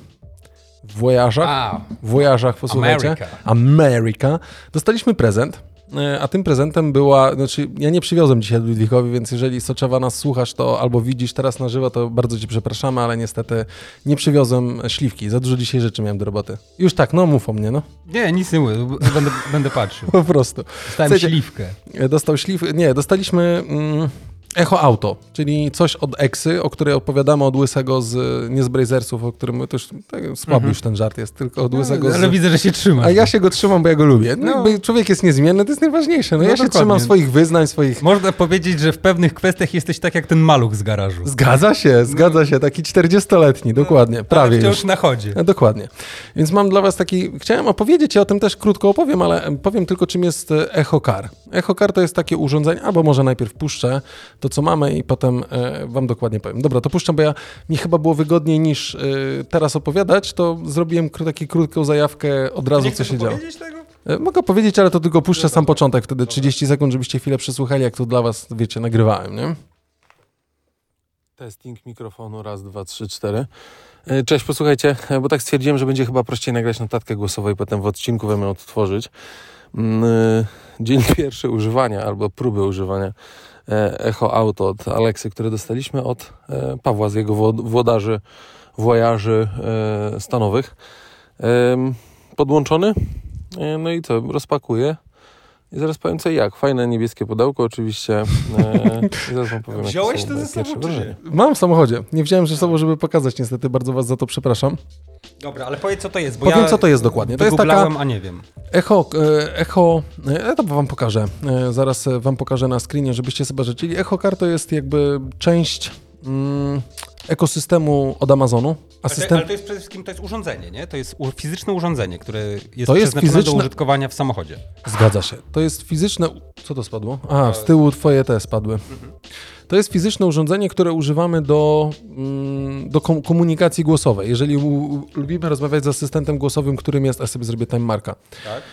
Voyage'ach, Voyage'ach, posłuchajcie, America. America, dostaliśmy prezent a tym prezentem była, znaczy ja nie przywiozłem dzisiaj Ludwikowi, więc jeżeli Soczewa nas słuchasz, to albo widzisz teraz na żywo, to bardzo ci przepraszamy, ale niestety nie przywiozłem śliwki. Za dużo dzisiaj rzeczy miałem do roboty. Już tak, no mów o mnie, no.
Nie, nic nie mówię, będę, będę patrzył.
po prostu.
Dostałem śliwkę.
E, dostał śliwkę, nie, dostaliśmy... Mm, Echo Auto, czyli coś od Exy, o której opowiadamy od Łysego z, nie z Brazersów, o którym już tak, słaby mhm. już ten żart jest, tylko od Łysego
no, Ale
z...
widzę, że się trzyma.
A ja się go trzymam, bo ja go lubię. No, no. Człowiek jest niezmienny, to jest najważniejsze. No, no ja dokładnie. się trzymam swoich wyznań, swoich...
Można powiedzieć, że w pewnych kwestiach jesteś tak jak ten maluch z garażu.
Zgadza się, zgadza się, taki 40-letni, dokładnie, no, prawie
wciąż
już.
na chodzie.
No, dokładnie. Więc mam dla was taki, chciałem opowiedzieć, ja o tym też krótko opowiem, ale powiem tylko, czym jest Echo Car. Echo Car to jest takie urządzenie, albo może najpierw puszczę to, co mamy i potem e, wam dokładnie powiem. Dobra, to puszczam, bo ja mi chyba było wygodniej niż e, teraz opowiadać, to zrobiłem taką krótką zajawkę od razu, co się działo. Tego? E, mogę powiedzieć, ale to tylko puszczę sam początek, wtedy 30 sekund, żebyście chwilę przesłuchali, jak to dla was, wiecie, nagrywałem, nie? Testing mikrofonu, raz, dwa, trzy, cztery. Cześć, posłuchajcie, bo tak stwierdziłem, że będzie chyba prościej nagrać notatkę głosową i potem w odcinku wam ją odtworzyć. Mm, dzień pierwszy używania albo próby używania Echo Auto od Aleksy, które dostaliśmy od e, Pawła z jego włodarzy, wojarzy e, stanowych. Podłączony. No i co, rozpakuję I zaraz powiem co i jak. Fajne niebieskie pudełko oczywiście. E, I zaraz wam powiem,
Wziąłeś to ze sobą, czy nie?
Mam w samochodzie. Nie wziąłem ze sobą, żeby pokazać niestety. Bardzo was za to przepraszam.
Dobra, ale powiedz co to jest, bo
Powiem,
ja
co to jest dokładnie. To jest taka-
a nie wiem.
Echo, e, echo, e, ja to wam pokażę. Zaraz wam pokażę na screenie, żebyście sobie życzyli. Echo Car to jest jakby część mm, ekosystemu od Amazonu.
Ale to, ale to jest przede wszystkim to jest urządzenie, nie? To jest u, fizyczne urządzenie, które jest
To jest
przeznaczone
fizyczne-
do użytkowania w samochodzie.
Zgadza się. To jest fizyczne. Co to spadło? A, z tyłu twoje te spadły. To jest fizyczne urządzenie, które używamy do, mm, do kom- komunikacji głosowej. Jeżeli u, lubimy rozmawiać z asystentem głosowym, którym jest, a sobie zrobię time marka,
Tak?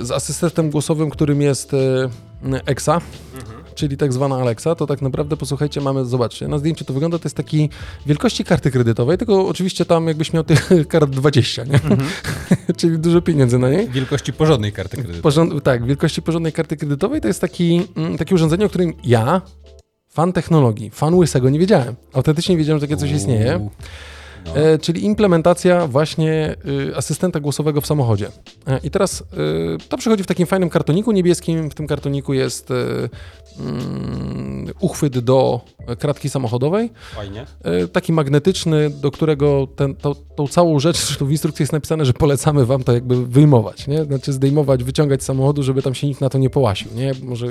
y, z asystentem głosowym, którym jest y, Exa, czyli tak zwana Alexa, to tak naprawdę posłuchajcie, mamy, zobaczcie, na zdjęciu to wygląda, to jest takiej wielkości karty kredytowej, tylko oczywiście tam jakbyś miał tych kart 20, nie? czyli dużo pieniędzy na niej.
Wielkości porządnej karty kredytowej.
Porząd, tak, wielkości porządnej karty kredytowej to jest taki, mm, takie urządzenie, o którym ja, fan technologii, fan łysego, nie wiedziałem. Autentycznie nie wiedziałem, że takie coś istnieje.
No.
E, czyli implementacja właśnie y, asystenta głosowego w samochodzie. E, I teraz y, to przychodzi w takim fajnym kartoniku niebieskim. W tym kartoniku jest y, mm, uchwyt do kratki samochodowej.
Fajnie.
E, taki magnetyczny, do którego ten, to, tą całą rzecz, w instrukcji jest napisane, że polecamy wam to jakby wyjmować, nie? Znaczy zdejmować, wyciągać z samochodu, żeby tam się nikt na to nie połasił, nie? Może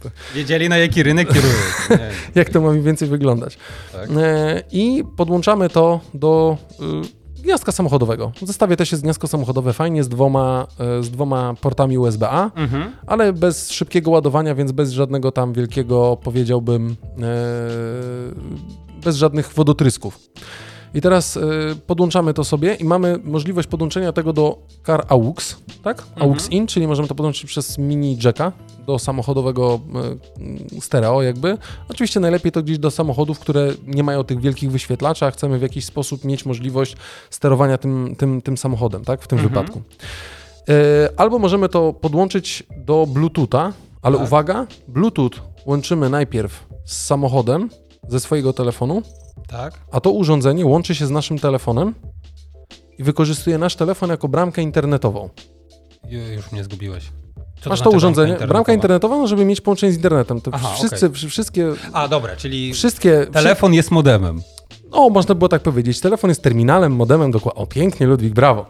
to,
Wiedzieli na jaki rynek kierują.
Jak to ma mniej więcej wyglądać.
tak.
I podłączamy to do y, gniazdka samochodowego. W zestawie też jest gniazdko samochodowe fajnie z dwoma, e, z dwoma portami USB-A,
Mhm.
ale bez szybkiego ładowania, więc bez żadnego tam wielkiego, powiedziałbym, e, bez żadnych wodotrysków. I teraz e, podłączamy to sobie i mamy możliwość podłączenia tego do Car AUX, tak? AUX in, czyli możemy to podłączyć przez mini jacka do samochodowego e, stereo jakby. Oczywiście najlepiej to gdzieś do samochodów, które nie mają tych wielkich wyświetlaczy, a chcemy w jakiś sposób mieć możliwość sterowania tym, tym, tym samochodem, tak? W tym
Mhm.
wypadku. E, Albo możemy to podłączyć do Bluetootha, ale
Tak.
uwaga, Bluetooth łączymy najpierw z samochodem ze swojego telefonu,
Tak.
a to urządzenie łączy się z naszym telefonem i wykorzystuje nasz telefon jako bramkę internetową.
Ju- Już mnie zgubiłeś. Co
Masz to
znaczy
urządzenie,
bramka
bramka
internetowa?
internetowa, no, żeby mieć połączenie z internetem. To
Aha,
wszyscy, wszy- wszystkie,
A, dobra, czyli
wszystkie,
telefon jest modemem.
o, można było tak powiedzieć, telefon jest terminalem, modemem, dokładnie. O, pięknie, Ludwik, brawo.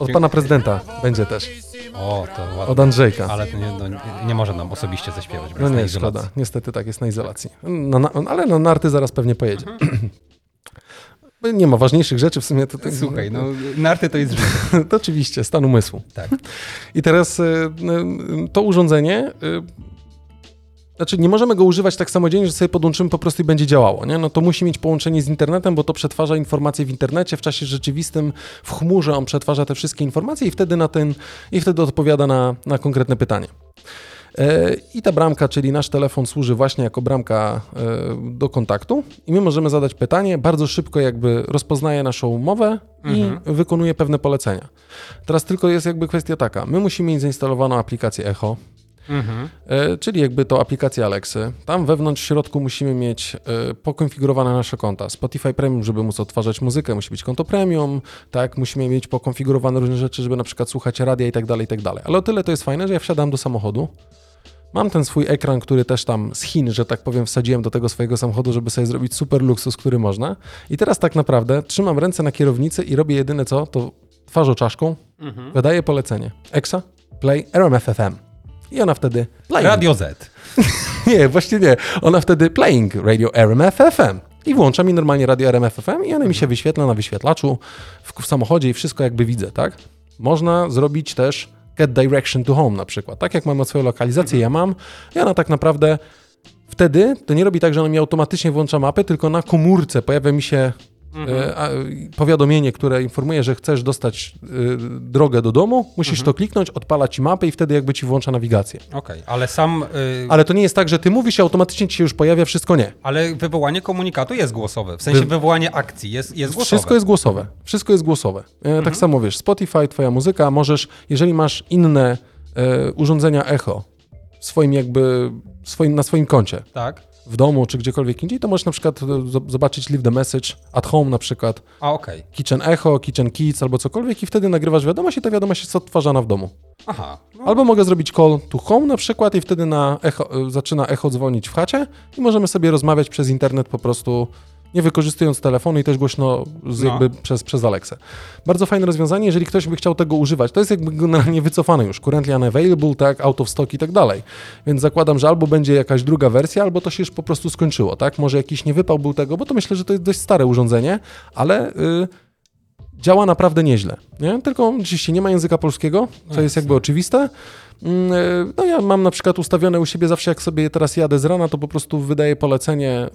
Od pana prezydenta będzie też,
O, to ładnie.
od Andrzejka.
Ale to nie, no, nie, może nam osobiście zaśpiewać.
No nie, szkoda. Niestety tak, jest na izolacji. Na, na, ale na narty zaraz pewnie pojedzie. Nie ma ważniejszych rzeczy w sumie. To, to,
Słuchaj, no narty to jest życie.
to oczywiście, stan umysłu.
Tak.
I teraz y, y, to urządzenie, y, znaczy nie możemy go używać tak samodzielnie, że sobie podłączymy po prostu i będzie działało. Nie? No to musi mieć połączenie z internetem, bo to przetwarza informacje w internecie, w czasie rzeczywistym, w chmurze on przetwarza te wszystkie informacje i wtedy, na ten, i wtedy odpowiada na, na konkretne pytanie. E, I ta bramka, czyli nasz telefon służy właśnie jako bramka e, do kontaktu i my możemy zadać pytanie, bardzo szybko jakby rozpoznaje naszą mowę i wykonuje pewne polecenia. Teraz tylko jest jakby kwestia taka, my musimy mieć zainstalowaną aplikację Echo,
Mhm.
e, czyli jakby to aplikacja Alexy. Tam wewnątrz w środku musimy mieć e, pokonfigurowane nasze konta. Spotify Premium, żeby móc odtwarzać muzykę, musi być konto premium, tak, musimy mieć pokonfigurowane różne rzeczy, żeby na przykład słuchać radia i tak dalej, i tak dalej. Ale o tyle to jest fajne, że ja wsiadam do samochodu, Mam ten swój ekran, który też tam z Chin, że tak powiem, wsadziłem do tego swojego samochodu, żeby sobie zrobić super luksus, który można. I teraz tak naprawdę trzymam ręce na kierownicy i robię jedyne co, to twarzą czaszką,
Mhm.
wydaję polecenie. Exa, play RMFFM. I ona wtedy playing.
Radio Z.
Nie, właśnie nie. Ona wtedy playing radio RMFFM. I włącza mi normalnie radio RMFFM i one mi się wyświetla na wyświetlaczu w, w samochodzie i wszystko jakby widzę, tak? Można zrobić też get direction to home na przykład. Tak jak mamy swoją lokalizację, ja mam, i ona tak naprawdę wtedy to nie robi tak, że ona mi automatycznie włącza mapę, tylko na komórce pojawia mi się e, a, powiadomienie, które informuje, że chcesz dostać e, drogę do domu, musisz to kliknąć, odpala ci mapę i wtedy jakby ci włącza nawigację.
Okej, ale sam. y,
Ale to nie jest tak, że ty mówisz i automatycznie ci się już pojawia, wszystko nie.
ale wywołanie komunikatu jest głosowe. W sensie
Wy-
wywołanie akcji jest, jest głosowe.
Wszystko jest głosowe. Wszystko jest głosowe. E, Tak samo wiesz, Spotify, twoja muzyka, możesz, jeżeli masz inne e, urządzenia echo, swoim jakby, swoim, na swoim koncie.
Tak.
W domu czy gdziekolwiek indziej, to możesz na przykład e, zobaczyć Leave the Message at home na przykład,
A okej.
Kitchen Echo, Kitchen Kids albo cokolwiek i wtedy nagrywasz wiadomość i ta wiadomość jest odtwarzana w domu.
Aha. No,
Albo mogę zrobić call to home na przykład i wtedy na echo, y, zaczyna echo dzwonić w chacie i możemy sobie rozmawiać przez internet po prostu nie wykorzystując telefonu i też głośno z,
No.
jakby przez, przez Alexę. Bardzo fajne rozwiązanie, jeżeli ktoś by chciał tego używać. To jest jakby generalnie wycofane już, currently unavailable, tak, out of stock i tak dalej. Więc zakładam, że albo będzie jakaś druga wersja, albo to się już po prostu skończyło, tak? Może jakiś niewypał był tego, bo to myślę, że to jest dość stare urządzenie, ale... Y, działa naprawdę nieźle. Nie? Tylko oczywiście nie ma języka polskiego, co jest jakby oczywiste. Mm, e, No ja mam na przykład ustawione u siebie zawsze, jak sobie teraz jadę z rana, to po prostu wydaję polecenie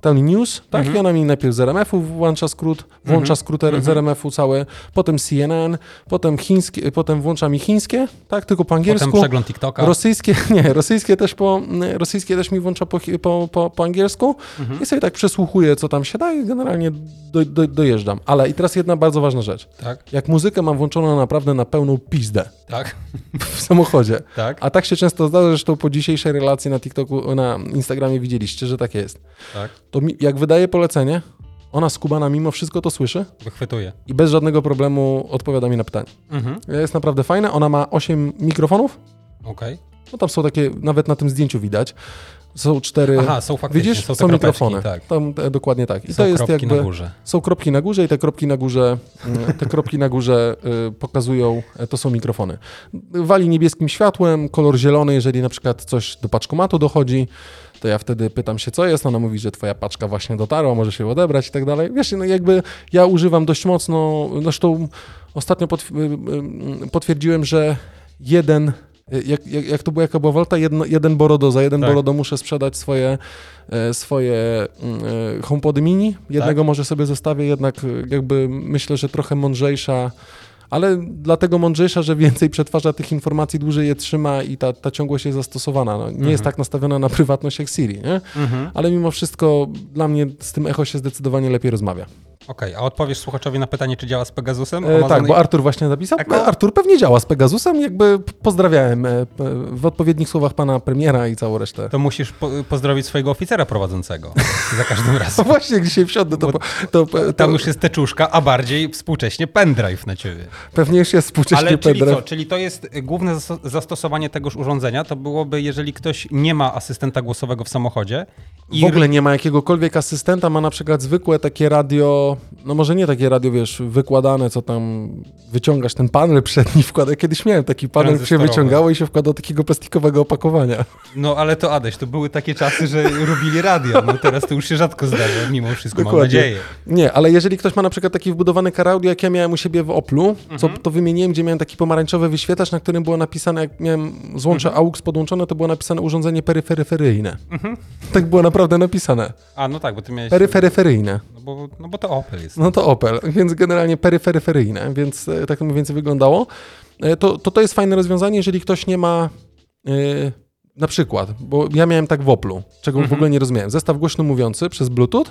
Tell Me News, tak? I ona mi najpierw z RMF-u włącza skrót, włącza skrót z RMF-u cały, potem CNN, potem chińskie, potem włącza mi chińskie, tak? Tylko po angielsku.
Potem przegląd TikToka.
Rosyjskie, nie, rosyjskie też, po, rosyjskie też mi włącza po, po, po, po angielsku i sobie tak przesłuchuję, co tam się da i generalnie do, do, dojeżdżam. Ale i teraz jedna bardzo ważna rzecz.
Tak,
Jak muzykę mam włączoną naprawdę na pełną pizdę
tak,
w samochodzie,
tak,
a tak się często zdarza, zresztą po dzisiejszej relacji na TikToku, na Instagramie widzieliście, że tak jest.
tak.
To mi, jak wydaje polecenie, ona skubana mimo wszystko to słyszy
Wychwytuję.
i bez żadnego problemu odpowiada mi na pytanie.
Mhm.
Jest naprawdę fajna, ona ma 8 mikrofonów,
Okej.
no tam są takie, nawet na tym zdjęciu widać, są cztery...
Aha, są faktycznie,
Widzisz,
są
są, mikrofony.
tak.
Tam, e, dokładnie tak. I
Są
to jest
kropki
jakby.
na górze.
Są kropki na górze i te kropki na górze, mm, te kropki na górze y, pokazują, e, to są mikrofony. Wali niebieskim światłem, kolor zielony, jeżeli na przykład coś do paczkomatu dochodzi, to ja wtedy pytam się, co jest. Ona mówi, że twoja paczka właśnie dotarła, może się odebrać i tak dalej. Wiesz, no jakby ja używam dość mocno, zresztą ostatnio y, y, potwierdziłem, że jeden jak, jak, jak to była, jaka była walta? Jedno, jeden borodo, za jeden
Tak.
borodo muszę sprzedać swoje, e, swoje mm, e, HomePody mini. Jednego
Tak.
może sobie zostawię, jednak e, jakby myślę, że trochę mądrzejsza, ale dlatego mądrzejsza, że więcej przetwarza tych informacji, dłużej je trzyma i ta, ta ciągłość jest zastosowana. No, nie jest tak nastawiona na prywatność jak Siri, nie?
Mhm.
ale mimo wszystko dla mnie z tym echo się zdecydowanie lepiej rozmawia.
Okej, a odpowiesz słuchaczowi na pytanie, czy działa z Pegasusem?
E, tak,
i-
bo Artur właśnie napisał.
Echo?
Artur pewnie działa z Pegasusem, jakby pozdrawiałem e, w odpowiednich słowach pana premiera i całą resztę.
To musisz po pozdrowić swojego oficera prowadzącego za każdym
No
razem.
właśnie, jak dzisiaj wsiądę, to, to, to,
Tam już jest teczuszka, a bardziej współcześnie pendrive na ciebie.
pewnie już jest współcześnie
Ale czyli
pendrive.
co? Czyli to jest główne zasto- zastosowanie tegoż urządzenia, to byłoby, jeżeli ktoś nie ma asystenta głosowego w samochodzie i
W ogóle nie ma jakiegokolwiek asystenta, ma na przykład zwykłe takie radio, no może nie takie radio, wiesz, wykładane, co tam wyciągasz ten panel przedni, wkłada. Kiedyś miałem taki panel, się wyciągało i się wkłada do takiego plastikowego opakowania.
No ale to Adaś, to były takie czasy, że robili radio. No teraz to już się rzadko zdarza, mimo wszystko mam
Dokładnie.
nadzieję.
Nie, ale jeżeli ktoś ma na przykład taki wbudowany audio, jak ja miałem u siebie w Oplu, co
Mhm.
to wymieniłem, gdzie miałem taki pomarańczowy wyświetlacz, na którym było napisane, jak miałem złącze
Mhm.
AUX podłączone, to było napisane urządzenie peryferyferyjne. Tak było naprawdę napisane.
A no tak, bo ty miałeś...
Peryferyferyjne.
No bo, no bo to Opel jest.
No to Opel, więc generalnie peryferyferyjne, więc e, tak to mniej więcej wyglądało. E, To, to to jest fajne rozwiązanie, jeżeli ktoś nie ma e, na przykład, bo ja miałem tak w Oplu, czego w ogóle nie rozumiałem, zestaw głośno mówiący przez Bluetooth,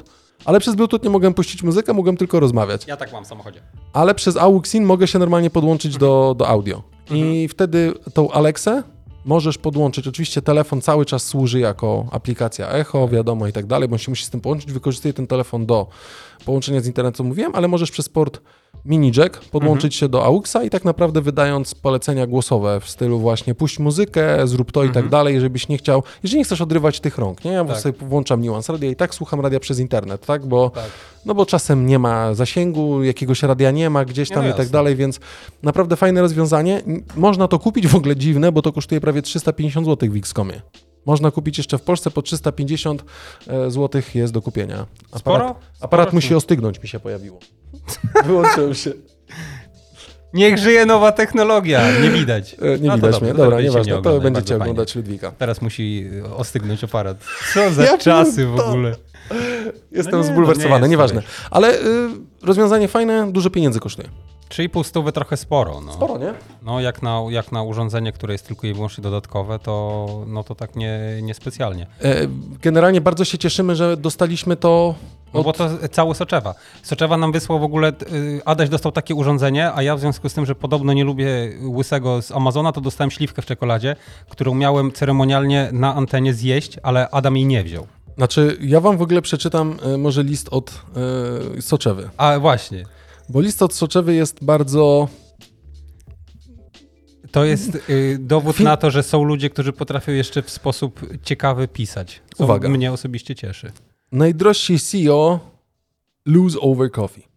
ale przez Bluetooth nie mogłem puścić muzykę, mogłem tylko rozmawiać.
Ja tak mam w samochodzie.
Ale przez AUX-IN mogę się normalnie podłączyć do, do audio. I wtedy tą Alexę możesz podłączyć. Oczywiście telefon cały czas służy jako aplikacja echo, wiadomo i tak dalej, bo się musi z tym połączyć. Wykorzystuję ten telefon do połączenia z internetem, co mówiłem, ale możesz przez port mini jack podłączyć się do AUXa i tak naprawdę wydając polecenia głosowe w stylu właśnie puść muzykę, zrób to i tak dalej, żebyś nie chciał, jeżeli nie chcesz odrywać tych rąk, nie? Ja
Tak.
sobie włączam niuans radia i tak słucham radia przez internet, tak? Bo
Tak.
no bo czasem nie ma zasięgu, jakiegoś radia nie ma gdzieś
Nie,
tam
no
i tak dalej, więc naprawdę fajne rozwiązanie. Można to kupić w ogóle dziwne, bo to kosztuje prawie 350 zł w Xcomie. Można kupić jeszcze w Polsce po 350 zł jest do kupienia. Aparat,
Sporo?
Aparat musi ostygnąć, mi się pojawiło. Wyłączyłem się.
Niech żyje nowa technologia, nie widać.
E, Nie
No
widać
dobrze,
mnie.
to
Dobra,
się
nieważne.
nie
To będziecie oglądać Ludwika.
Teraz musi y, ostygność aparat. Co za
Ja
czasy w ogóle.
Jestem
nie, no
zbulwersowany,
nie
nieważne. Ale y, rozwiązanie fajne, dużo pieniędzy kosztuje.
3,5 stówy trochę sporo. No.
Sporo, nie?
No jak na, jak na urządzenie, które jest tylko i wyłącznie dodatkowe, to, no to tak nie, niespecjalnie.
E, Generalnie bardzo się cieszymy, że dostaliśmy to
No bo to cały Soczewa. Soczewa nam wysłał w ogóle, y, Adaś dostał takie urządzenie, a ja w związku z tym, że podobno nie lubię łysego z Amazona, to dostałem śliwkę w czekoladzie, którą miałem ceremonialnie na antenie zjeść, ale Adam jej nie wziął.
Znaczy, ja wam w ogóle przeczytam e, może list od e, Soczewy.
A właśnie,
Bo list od Soczewy jest bardzo...
to jest y, dowód na to, że są ludzie, którzy potrafią jeszcze w sposób ciekawy pisać. Co
Uwaga.
mnie osobiście cieszy.
Najdrożsi CEO lose over coffee.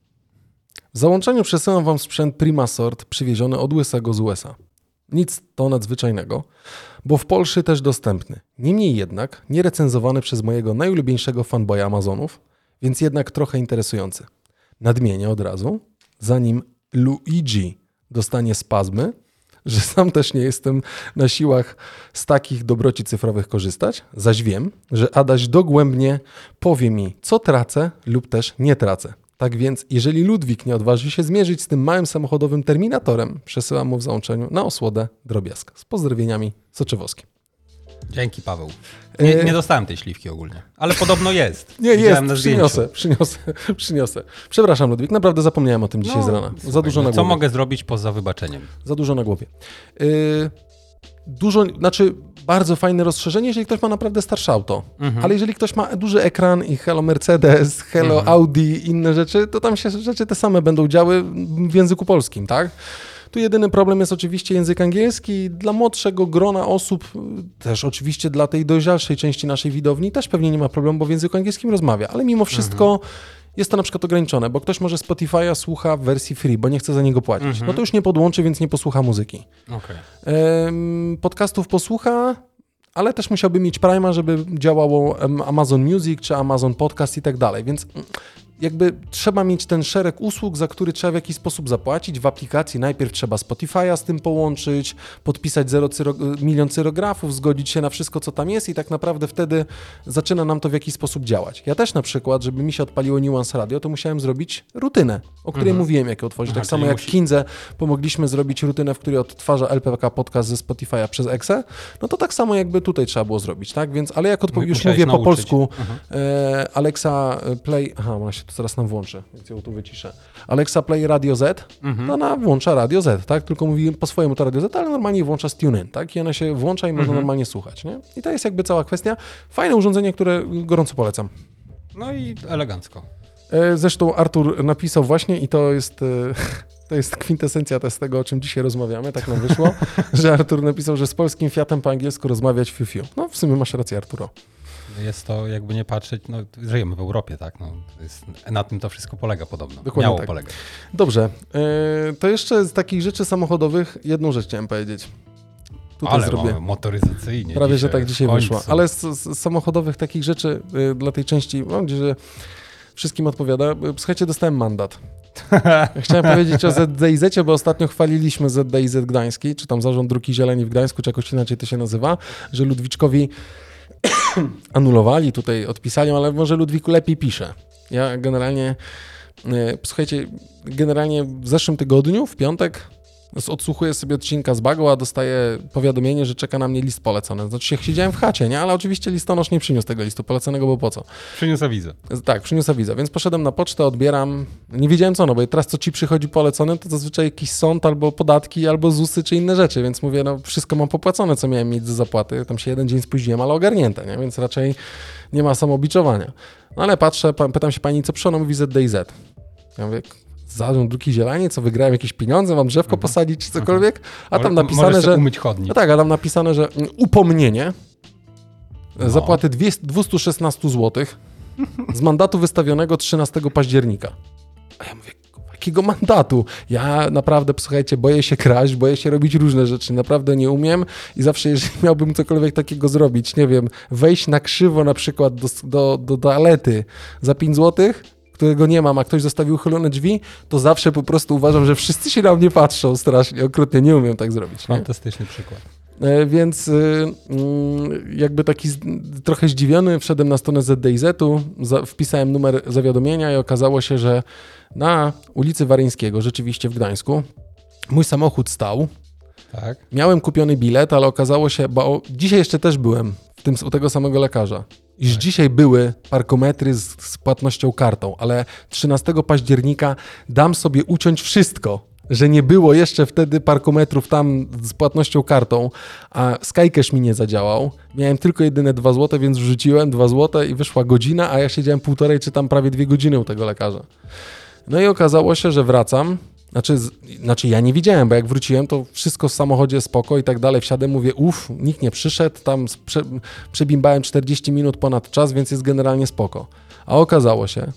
W załączeniu przesyłam wam sprzęt Primasort przywieziony od Łysego z USA. Nic to nadzwyczajnego, bo w Polsce też dostępny. Niemniej jednak nie recenzowany przez mojego najulubieńszego fanboya Amazonów, więc jednak trochę interesujący. Nadmienię od razu, zanim Luigi dostanie spazmy, że sam też nie jestem na siłach z takich dobroci cyfrowych korzystać, zaś wiem, że Adaś dogłębnie powie mi, co tracę lub też nie tracę. Tak więc, jeżeli Ludwik nie odważy się zmierzyć z tym małym samochodowym terminatorem, przesyłam mu w załączeniu na osłodę drobiazg. Z pozdrowieniami Soczewowskim.
Dzięki, Paweł. Nie,
E,
nie dostałem tej śliwki ogólnie, ale podobno jest.
Nie,
Widziałem
jest, przyniosę, przyniosę, przyniosę. Przepraszam Ludwik, naprawdę zapomniałem o tym dzisiaj z rana. Za dużo
no
na
Co
głowie.
mogę zrobić poza wybaczeniem?
Za dużo na głowie. Yy, dużo, znaczy bardzo fajne rozszerzenie, jeżeli ktoś ma naprawdę starsze auto.
Mhm.
Ale jeżeli ktoś ma duży ekran i Hello Mercedes, Hello
Mhm.
Audi inne rzeczy, to tam się rzeczy te same będą działy w języku polskim, tak? Tu jedyny problem jest oczywiście język angielski. Dla młodszego grona osób, y, też oczywiście dla tej dojrzalszej części naszej widowni, też pewnie nie ma problemu, bo w języku angielskim rozmawia. Ale mimo wszystko jest to na przykład ograniczone, bo ktoś może Spotify'a słucha w wersji free, bo nie chce za niego płacić. No to już nie podłączy, więc nie posłucha muzyki. Em, podcastów posłucha, ale też musiałby mieć Prima, żeby działało Amazon Music czy Amazon Podcast i tak dalej. Więc mm, jakby trzeba mieć ten szereg usług, za który trzeba w jakiś sposób zapłacić. W aplikacji najpierw trzeba Spotify'a z tym połączyć, podpisać zero cyro, milion cyrografów, zgodzić się na wszystko, co tam jest i tak naprawdę wtedy zaczyna nam to w jakiś sposób działać. Ja też na przykład, żeby mi się odpaliło Nuance Radio, to musiałem zrobić rutynę, o której mówiłem, jak otworzyć.
Aha,
tak samo jak
musi-
w Kindze pomogliśmy zrobić rutynę, w której odtwarza LPK podcast ze Spotify'a przez Exe, no to tak samo jakby tutaj trzeba było zrobić, tak? Więc, ale jak odpo- już
Musiałeś
mówię po
nauczyć.
polsku,
Mhm.
e, Alexa Play, aha, ona się to zaraz nam włączy, więc ją tu wyciszę. Alexa Play Radio Z,
Mhm.
to ona włącza Radio Z, tak? Tylko mówi po swojemu to Radio Z, ale normalnie włącza z TuneIn, tak? I ona się włącza i można
Mhm.
normalnie słuchać, nie? I to jest jakby cała kwestia. Fajne urządzenie, które gorąco polecam.
No i elegancko.
E, Zresztą Artur napisał właśnie i to jest, e, to jest kwintesencja też tego, o czym dzisiaj rozmawiamy, tak nam wyszło, że Artur napisał, że z polskim Fiatem po angielsku rozmawiać fiu fiu. No w sumie masz rację Arturo.
Jest to, jakby nie patrzeć, no żyjemy w Europie, tak? No, jest, na tym to wszystko polega podobno.
Dokładnie
Miało
tak.
polegać.
Dobrze, e, to jeszcze z takich rzeczy samochodowych jedną rzecz chciałem powiedzieć. Tutaj
Ale
zrobię.
motoryzacyjnie.
Prawie,
dzisiaj,
że tak dzisiaj wyszło. Ale z, z samochodowych takich rzeczy y, dla tej części, mam nadzieję, że wszystkim odpowiada. Y, Słuchajcie, dostałem mandat. Chciałem powiedzieć o ZDIZ, bo ostatnio chwaliliśmy ZDIZ Gdański, czy tam Zarząd Druki Zieleni w Gdańsku, czy jakoś inaczej to się nazywa, że Ludwiczkowi anulowali, tutaj odpisali, ale może Ludwiku lepiej pisze. Ja generalnie, y, słuchajcie, generalnie w zeszłym tygodniu, w piątek, odsłuchuję sobie odcinka z Bago, a dostaję powiadomienie, że czeka na mnie list polecony. Znaczy się siedziałem w chacie, nie? Ale oczywiście listonosz nie przyniósł tego listu poleconego, bo po co?
Przyniósł awizę.
Tak, przyniósł awizę, więc poszedłem na pocztę, odbieram. Nie wiedziałem co, no bo teraz co ci przychodzi polecony, to zazwyczaj jakiś sąd albo podatki, albo ZUSy, czy inne rzeczy, więc mówię, no wszystko mam popłacone, co miałem mieć do zapłaty. Tam się jeden dzień spóźniłem, ale ogarnięte, nie? Więc raczej nie ma samobiczowania. No ale patrzę, pa- pytam się pani, co przyszło, no mówi ZDIZ. Ja mówię, zarząd druki zieleni, co wygrałem jakieś pieniądze, mam drzewko posadzić, czy cokolwiek, a tam napisane, że...
umyć chodnik.
No tak, a tam napisane, że mm, upomnienie
No.
zapłaty 200 216 zł z mandatu wystawionego 13 października. A ja mówię, "Kurwa, jakiego mandatu? Ja naprawdę, słuchajcie, boję się kraść, boję się robić różne rzeczy, naprawdę nie umiem i zawsze, jeżeli miałbym cokolwiek takiego zrobić, nie wiem, wejść na krzywo na przykład do, do, do toalety za 5 zł, którego nie mam, a ktoś zostawił uchylone drzwi, to zawsze po prostu uważam, że wszyscy się na mnie patrzą strasznie, okrutnie, nie umiem tak zrobić. Nie?
Fantastyczny przykład.
E, Więc y, mm, jakby taki trochę zdziwiony wszedłem na stronę ZDIZ-u, wpisałem numer zawiadomienia i okazało się, że na ulicy Waryńskiego, rzeczywiście w Gdańsku, mój samochód stał.
Tak.
Miałem kupiony bilet, ale okazało się, bo dzisiaj jeszcze też byłem tym, u tego samego lekarza. Iż dzisiaj były parkometry z, z płatnością kartą, ale 13 października dam sobie uciąć wszystko, że nie było jeszcze wtedy parkometrów tam z płatnością kartą, a Skycash mi nie zadziałał. Miałem tylko jedyne 2 złote, więc wrzuciłem 2 złote i wyszła godzina, a ja siedziałem półtorej czy tam prawie dwie godziny u tego lekarza. No i okazało się, że wracam. Znaczy, znaczy ja nie widziałem, bo jak wróciłem, to wszystko w samochodzie spoko i tak dalej. Wsiadłem, mówię, uff, nikt nie przyszedł, tam prze, przebimbałem 40 minut ponad czas, więc jest generalnie spoko. A okazało się,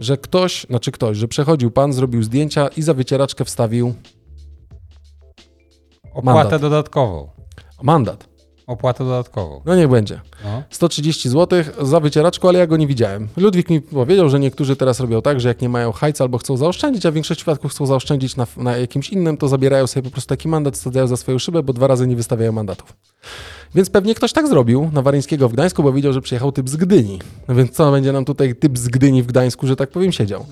że ktoś, znaczy ktoś, że przechodził pan, zrobił zdjęcia i za wycieraczkę wstawił
Opłatę
Mandat.
dodatkową.
mandat.
Opłatę dodatkową.
No niech będzie.
No.
130 zł za wycieraczkę, ale ja go nie widziałem. Ludwik mi powiedział, że niektórzy teraz robią tak, że jak nie mają hajca albo chcą zaoszczędzić, a w większości przypadków chcą zaoszczędzić na, na jakimś innym, to zabierają sobie po prostu taki mandat, wsadzają za swoją szybę, bo dwa razy nie wystawiają mandatów. Więc pewnie ktoś tak zrobił na Waryńskiego w Gdańsku, bo widział, że przyjechał typ z Gdyni. No więc co będzie nam tutaj typ z Gdyni w Gdańsku, że tak powiem, siedział.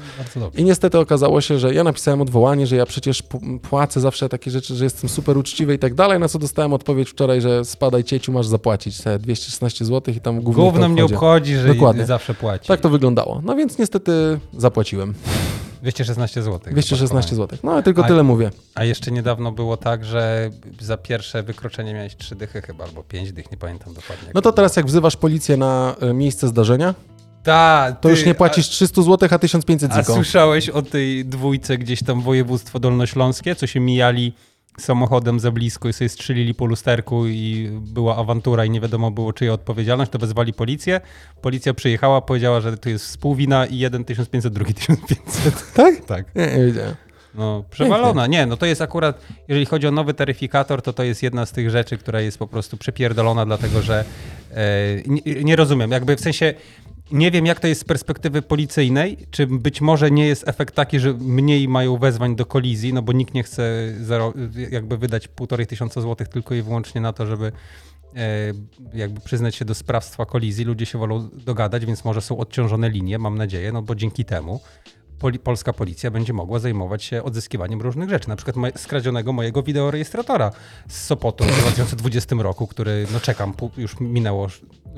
I niestety okazało się, że ja napisałem odwołanie, że ja przecież płacę zawsze takie rzeczy, że jestem super uczciwy i tak dalej, na co dostałem odpowiedź wczoraj, że spadaj cieciu, masz zapłacić te 216 zł i tam głównie
Gówno mnie
obchodzi,
że
Dokładnie.
zawsze płaci.
Tak to wyglądało. No więc niestety zapłaciłem.
216 zł.
216 zł. No ale tylko
A-
tyle mówię.
A jeszcze niedawno było tak, że za pierwsze wykroczenie miałeś 3 dychy chyba, albo 5 dych, nie pamiętam dokładnie.
No to teraz jak wzywasz policję na e, miejsce zdarzenia,
Ta,
to
ty,
już nie płacisz 300 zł, a 1500
A, a słyszałeś o tej dwójce gdzieś tam województwo dolnośląskie, co się mijali samochodem za blisko i sobie strzelili po lusterku i była awantura i nie wiadomo było czyja odpowiedzialność, to wezwali policję. Policja przyjechała, powiedziała, że to jest współwina i jeden 1500, drugi 1500.
Tak?
tak.
Nie, nie wiedziałem.
No, przewalona. Nie, no to jest akurat, jeżeli chodzi o nowy taryfikator, to to jest jedna z tych rzeczy, która jest po prostu przepierdolona, dlatego że e, nie, nie rozumiem, jakby w sensie nie wiem, jak to jest z perspektywy policyjnej, czy być może nie jest efekt taki, że mniej mają wezwań do kolizji, no bo nikt nie chce zero, jakby wydać półtorej tysiąca złotych tylko i wyłącznie na to, żeby e, jakby przyznać się do sprawstwa kolizji. Ludzie się wolą dogadać, więc może są odciążone linie, mam nadzieję, no bo dzięki temu poli, polska policja będzie mogła zajmować się odzyskiwaniem różnych rzeczy. Na przykład moje, skradzionego mojego wideorejestratora z Sopotu w 2020 roku, który, no czekam, już minęło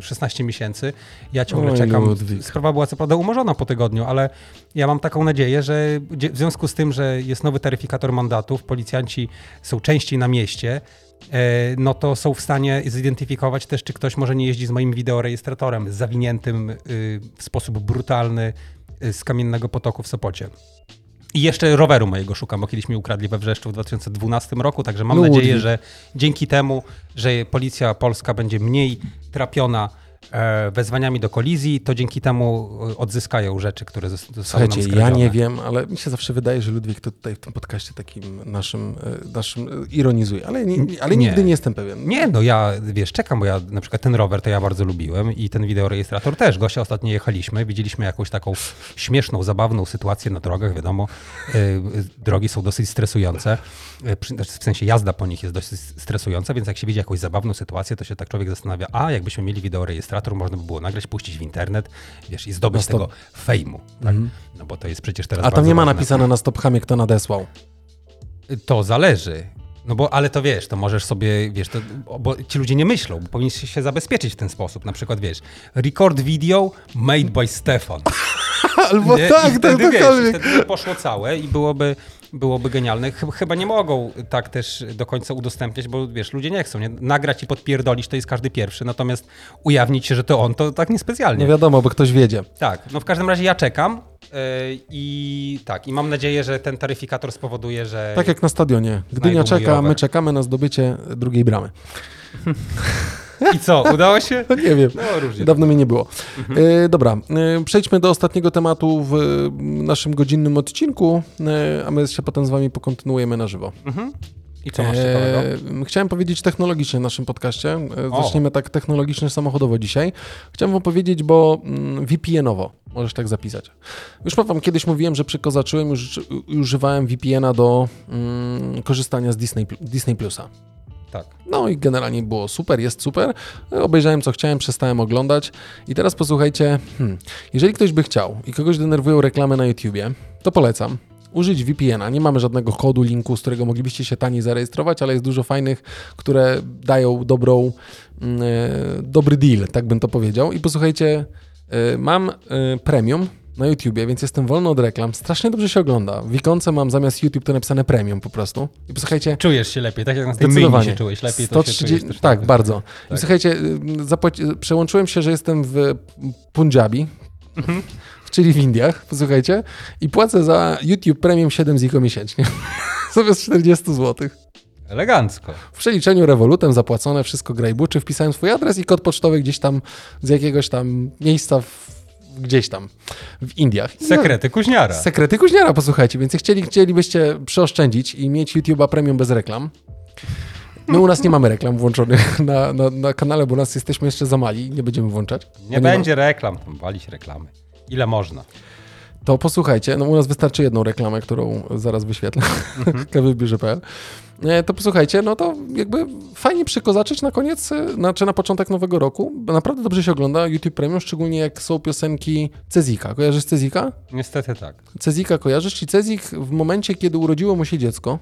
16 miesięcy. Ja ciągle czekam. Sprawa była co prawda umorzona po tygodniu, ale ja mam taką nadzieję, że w związku z tym, że jest nowy taryfikator mandatów, policjanci są częściej na mieście, e, no to są w stanie zidentyfikować też, czy ktoś może nie jeździ z moim wideorejestratorem zawiniętym y, w sposób brutalny z Kamiennego Potoku w Sopocie. I jeszcze roweru mojego szukam, bo kiedyś mi ukradli we Wrzeszczu w 2012 roku, także mam nadzieję, że dzięki temu, że policja polska będzie mniej trapiona wezwaniami do kolizji, to dzięki temu e, odzyskają rzeczy, które zos- zostały
Słuchajcie,
nam
ja nie wiem, ale mi się zawsze wydaje, że Ludwik to tutaj w tym podcaście takim naszym, e, naszym e, ironizuje, ale, nie, ale
Nie.
nigdy nie jestem pewien.
Nie, no ja, wiesz, czekam, bo ja na przykład ten rower to ja bardzo lubiłem i ten wideorejestrator też. Gościa ostatnio jechaliśmy, widzieliśmy jakąś taką śmieszną, zabawną sytuację na drogach, wiadomo, drogi są dosyć stresujące, znaczy w sensie jazda po nich jest dosyć stresująca, więc jak się widzi jakąś zabawną sytuację, to się tak człowiek zastanawia, a jakbyśmy mieli wideorejestrator, można by było nagrać, puścić w internet, wiesz, i zdobyć tego fejmu, tak? No bo to jest przecież teraz
A tam nie ma napisane na stopchamie, kto nadesłał.
To zależy. No bo, ale to wiesz, to możesz sobie, wiesz, to, bo ci ludzie nie myślą, bo powinni się zabezpieczyć w ten sposób. Na przykład, wiesz, record video made by Stefan.
Albo
Nie?
tak,
I wtedy,
tak,
wiesz, wtedy poszło całe i byłoby, byłoby genialne. Chyba, nie mogą tak też do końca udostępniać, bo wiesz, ludzie nie chcą, nie? Nagrać i podpierdolić to jest każdy pierwszy, natomiast ujawnić się, że to on, to tak niespecjalnie.
No wiadomo, bo ktoś wiedzie.
Tak, no w każdym razie ja czekam yy, i tak, i mam nadzieję, że ten taryfikator spowoduje, że...
Tak jak na stadionie. Gdynia czeka, my czekamy na zdobycie drugiej bramy.
I co, udało się?
No nie wiem.
No różnie.
Dawno mnie nie było. E, dobra, e, przejdźmy do ostatniego tematu w e, naszym godzinnym odcinku, e, a my się potem z wami pokontynuujemy na żywo.
Mhm. I co masz ciekawego?
E, chciałem powiedzieć technologicznie w naszym podcaście. E,
O.
Zaczniemy tak technologicznie, samochodowo dzisiaj. Chciałem wam powiedzieć, bo mm, VPN-owo możesz tak zapisać. Już wam kiedyś mówiłem, że przy Kozaczyłem już używałem VPN-a do mm, korzystania z Disney, Disney Plusa.
Tak.
No i generalnie było super, jest super. Obejrzałem co chciałem, przestałem oglądać. I teraz posłuchajcie, hmm, jeżeli ktoś by chciał i kogoś denerwują reklamy na YouTubie, to polecam. użyć VPN-a. Nie mamy żadnego kodu, linku, z którego moglibyście się taniej zarejestrować, ale jest dużo fajnych, które dają dobrą, e, dobry deal, tak bym to powiedział. I posłuchajcie, e, mam e, premium na YouTubie, więc jestem wolny od reklam. Strasznie dobrze się ogląda. W ikonce mam zamiast YouTube to napisane premium po prostu. I posłuchajcie,
Czujesz się lepiej, tak jak na
Zdecydowanie.
się czułeś lepiej, to
130,
się czujesz też
tak,
tak.
bardzo. I
Tak.
słuchajcie, y, zapłaci- przełączyłem się, że jestem w Punjabi,
Mhm.
czyli w Indiach, posłuchajcie, i płacę za YouTube Premium 7 ziko miesięcznie. Zamiast 40 zł.
Elegancko.
W przeliczeniu rewolutem zapłacone, wszystko gra i buczy, wpisałem swój adres i kod pocztowy gdzieś tam z jakiegoś tam miejsca w, gdzieś tam w Indiach. I
Sekrety kuźniara.
Sekrety kuźniara, posłuchajcie, więc chcieli, chcielibyście przeoszczędzić i mieć YouTube'a premium bez reklam. My u nas nie mamy reklam włączonych na, na, na kanale, bo u nas jesteśmy jeszcze za mali, nie będziemy włączać.
Nie
ma-
będzie reklam, tam walić reklamy. Ile można?
To posłuchajcie, no u nas wystarczy jedną reklamę, którą zaraz wyświetlę, kawybiurze.pl. E, To posłuchajcie, no to jakby fajnie przykozaczyć na koniec, e, znaczy na początek nowego roku. Bo Naprawdę dobrze się ogląda YouTube Premium, szczególnie jak są piosenki Cezika. Kojarzysz Cezika?
Niestety tak.
Cezika kojarzysz? Czyli Cezik w momencie, kiedy urodziło mu się dziecko,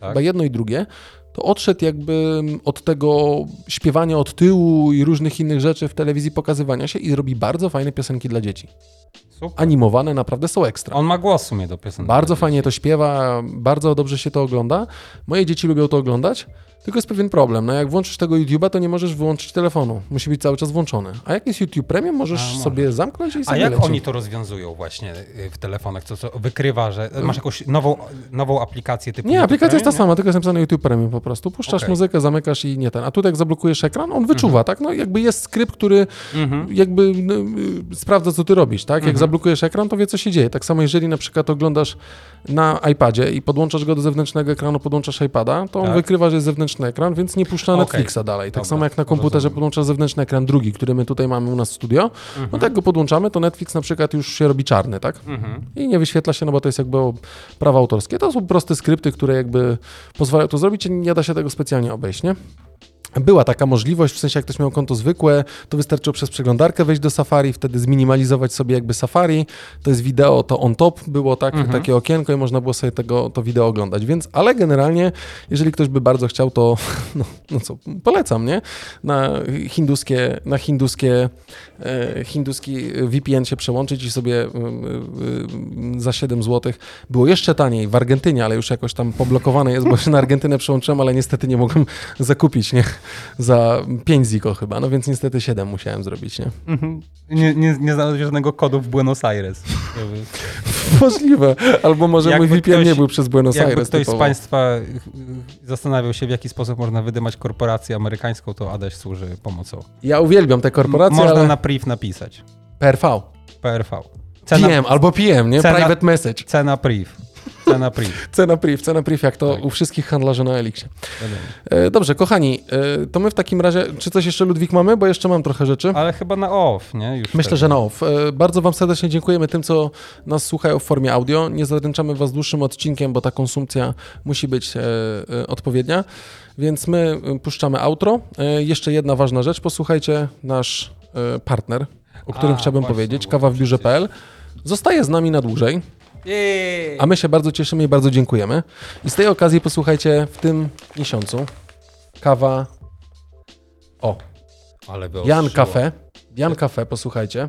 tak?
chyba jedno i drugie, to odszedł jakby od tego śpiewania od tyłu i różnych innych rzeczy w telewizji, pokazywania się i robi bardzo fajne piosenki dla dzieci.
Super.
Animowane naprawdę są ekstra.
On ma głos w sumie do piosenki.
Bardzo fajnie to śpiewa, bardzo dobrze się to ogląda. Moje dzieci lubią to oglądać, tylko jest pewien problem. No jak włączysz tego YouTube'a, to nie możesz wyłączyć telefonu. Musi być cały czas włączony. A jak jest YouTube Premium, możesz
A,
sobie zamknąć i
A
sobie
jak
leci.
oni to rozwiązują właśnie y, w telefonach? Co, co wykrywa, że masz jakąś nową, nową aplikację typu...
Nie, aplikacja jest ta
Premium,
sama, tylko jest napisane YouTube Premium po prostu. Puszczasz
Okej.
muzykę, zamykasz i nie ten. A tutaj jak zablokujesz ekran, on wyczuwa, tak? No jakby jest skrypt, który?
Mhm.
jakby no, y, sprawdza, co ty robisz, tak? Jak
Mhm.
zablokujesz ekran, to wie, co się dzieje. Tak samo jeżeli na przykład oglądasz na iPadzie i podłączasz go do zewnętrznego ekranu, podłącza iPada, to on
Tak.
wykrywa, że jest zewnętrzny ekran, więc nie puszcza
Okej.
Netflixa dalej. Tak
Dobra,
samo jak na komputerze podłączasz zewnętrzny ekran drugi, który my tutaj mamy u nas w studio, no
Mhm.
to jak go podłączamy, to Netflix na przykład już się robi czarny, tak?
Mhm.
I nie wyświetla się, no bo to jest jakby prawa autorskie. To są proste skrypty, które jakby pozwalają to zrobić i nie da się tego specjalnie obejść, nie? Była taka możliwość, w sensie jak ktoś miał konto zwykłe, to wystarczyło przez przeglądarkę wejść do Safari, wtedy zminimalizować sobie jakby Safari, to jest wideo, to on top było tak,
Mhm.
takie okienko i można było sobie tego, to wideo oglądać, więc, ale generalnie, jeżeli ktoś by bardzo chciał, to no, no co, polecam, nie? Na hinduskie, na hinduskie, e, hinduski VPN się przełączyć i sobie y, y, za 7 zł było jeszcze taniej w Argentynie, ale już jakoś tam poblokowane jest, bo się na Argentynę przełączyłem, ale niestety nie mogłem zakupić, nie? Za 5 ziko chyba, no więc niestety 7 musiałem zrobić, nie?
Mhm. Nie, nie, nie znalazłeś żadnego kodu w Buenos Aires.
Możliwe, albo może
Jakby
mój VPN
ktoś-
nie był przez Buenos
Jakby
Aires
ktoś z
typowo.
Państwa y, y, zastanawiał się, w jaki sposób można wydymać korporację amerykańską, to Adaś służy pomocą.
Ja uwielbiam te korporacje,
Można
ale
na priv napisać.
PRV.
PRV.
PM
Cena,
albo PM, nie?
cena-
Private message.
cena priv. Cena priv.
Cena priv, cena priv, jak to
Tak.
u wszystkich handlarzy na Elixie.
Wiadomo.
E, Dobrze, kochani, e, to my w takim razie, czy coś jeszcze Ludwik mamy? Bo jeszcze mam trochę rzeczy.
Ale chyba na off, nie? Już
Myślę,
wtedy.
że na off. E, Bardzo Wam serdecznie dziękujemy tym, co nas słuchają w formie audio. Nie zadręczamy Was dłuższym odcinkiem, bo ta konsumpcja musi być odpowiednia. Więc my puszczamy outro. Jeszcze jedna ważna rzecz. Posłuchajcie nasz partner, o którym
A,
chciałbym
właśnie,
powiedzieć,
bo
kawa w biurze.pl. Zostaje z nami na dłużej! A my się bardzo cieszymy i bardzo dziękujemy. I z tej okazji posłuchajcie w tym miesiącu kawa. O,
Ale by
Jan
ostrzyło.
Cafe. Jan Cafe, posłuchajcie.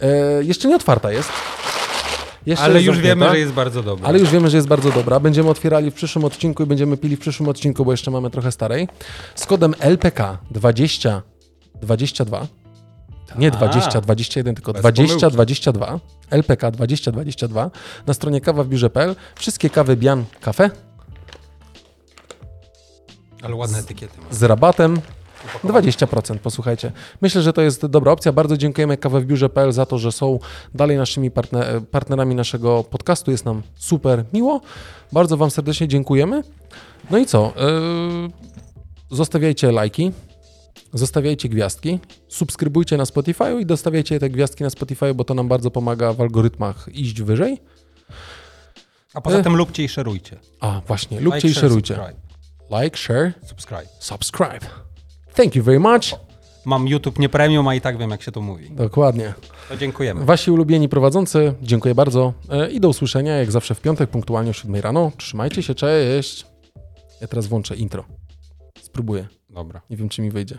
E, jeszcze nie otwarta jest. Jeszcze
Ale
jest
już
zamknięta,
wiemy, że jest bardzo dobry.
Ale już wiemy, że jest bardzo dobra. Będziemy otwierali w przyszłym odcinku i będziemy pili w przyszłym odcinku, bo jeszcze mamy trochę starej. Z kodem LPK 20 22. Nie
A.
20 21, tylko
Bez
20
pomyłki.
22. LPK 20 22 na stronie kawa w biurze.pl. Wszystkie kawy Bian Cafe
Ale ładne etykiety ma.
z rabatem 20%, posłuchajcie. Myślę, że to jest dobra opcja. Bardzo dziękujemy Kawę w biurze.pl za to, że są dalej naszymi partner, partnerami naszego podcastu. Jest nam super miło. Bardzo Wam serdecznie dziękujemy. No i co? Yy, zostawiajcie lajki, zostawiajcie gwiazdki, subskrybujcie na Spotify i dostawiajcie te gwiazdki na Spotify, bo to nam bardzo pomaga w algorytmach iść wyżej.
A poza
e.
tym lubcie i szerujcie.
A, właśnie, lubcie
like,
i
share,
szerujcie.
Subscribe.
Like, share,
subscribe.
Subscribe. Thank you very much.
Mam YouTube nie premium, a i tak wiem, jak się to mówi.
Dokładnie.
To dziękujemy.
Wasi ulubieni prowadzący, dziękuję bardzo e, i do usłyszenia, jak zawsze w piątek, punktualnie o 7 rano. Trzymajcie się, cześć. Ja teraz włączę intro. Spróbuję.
Dobra.
Nie wiem, czy mi wyjdzie.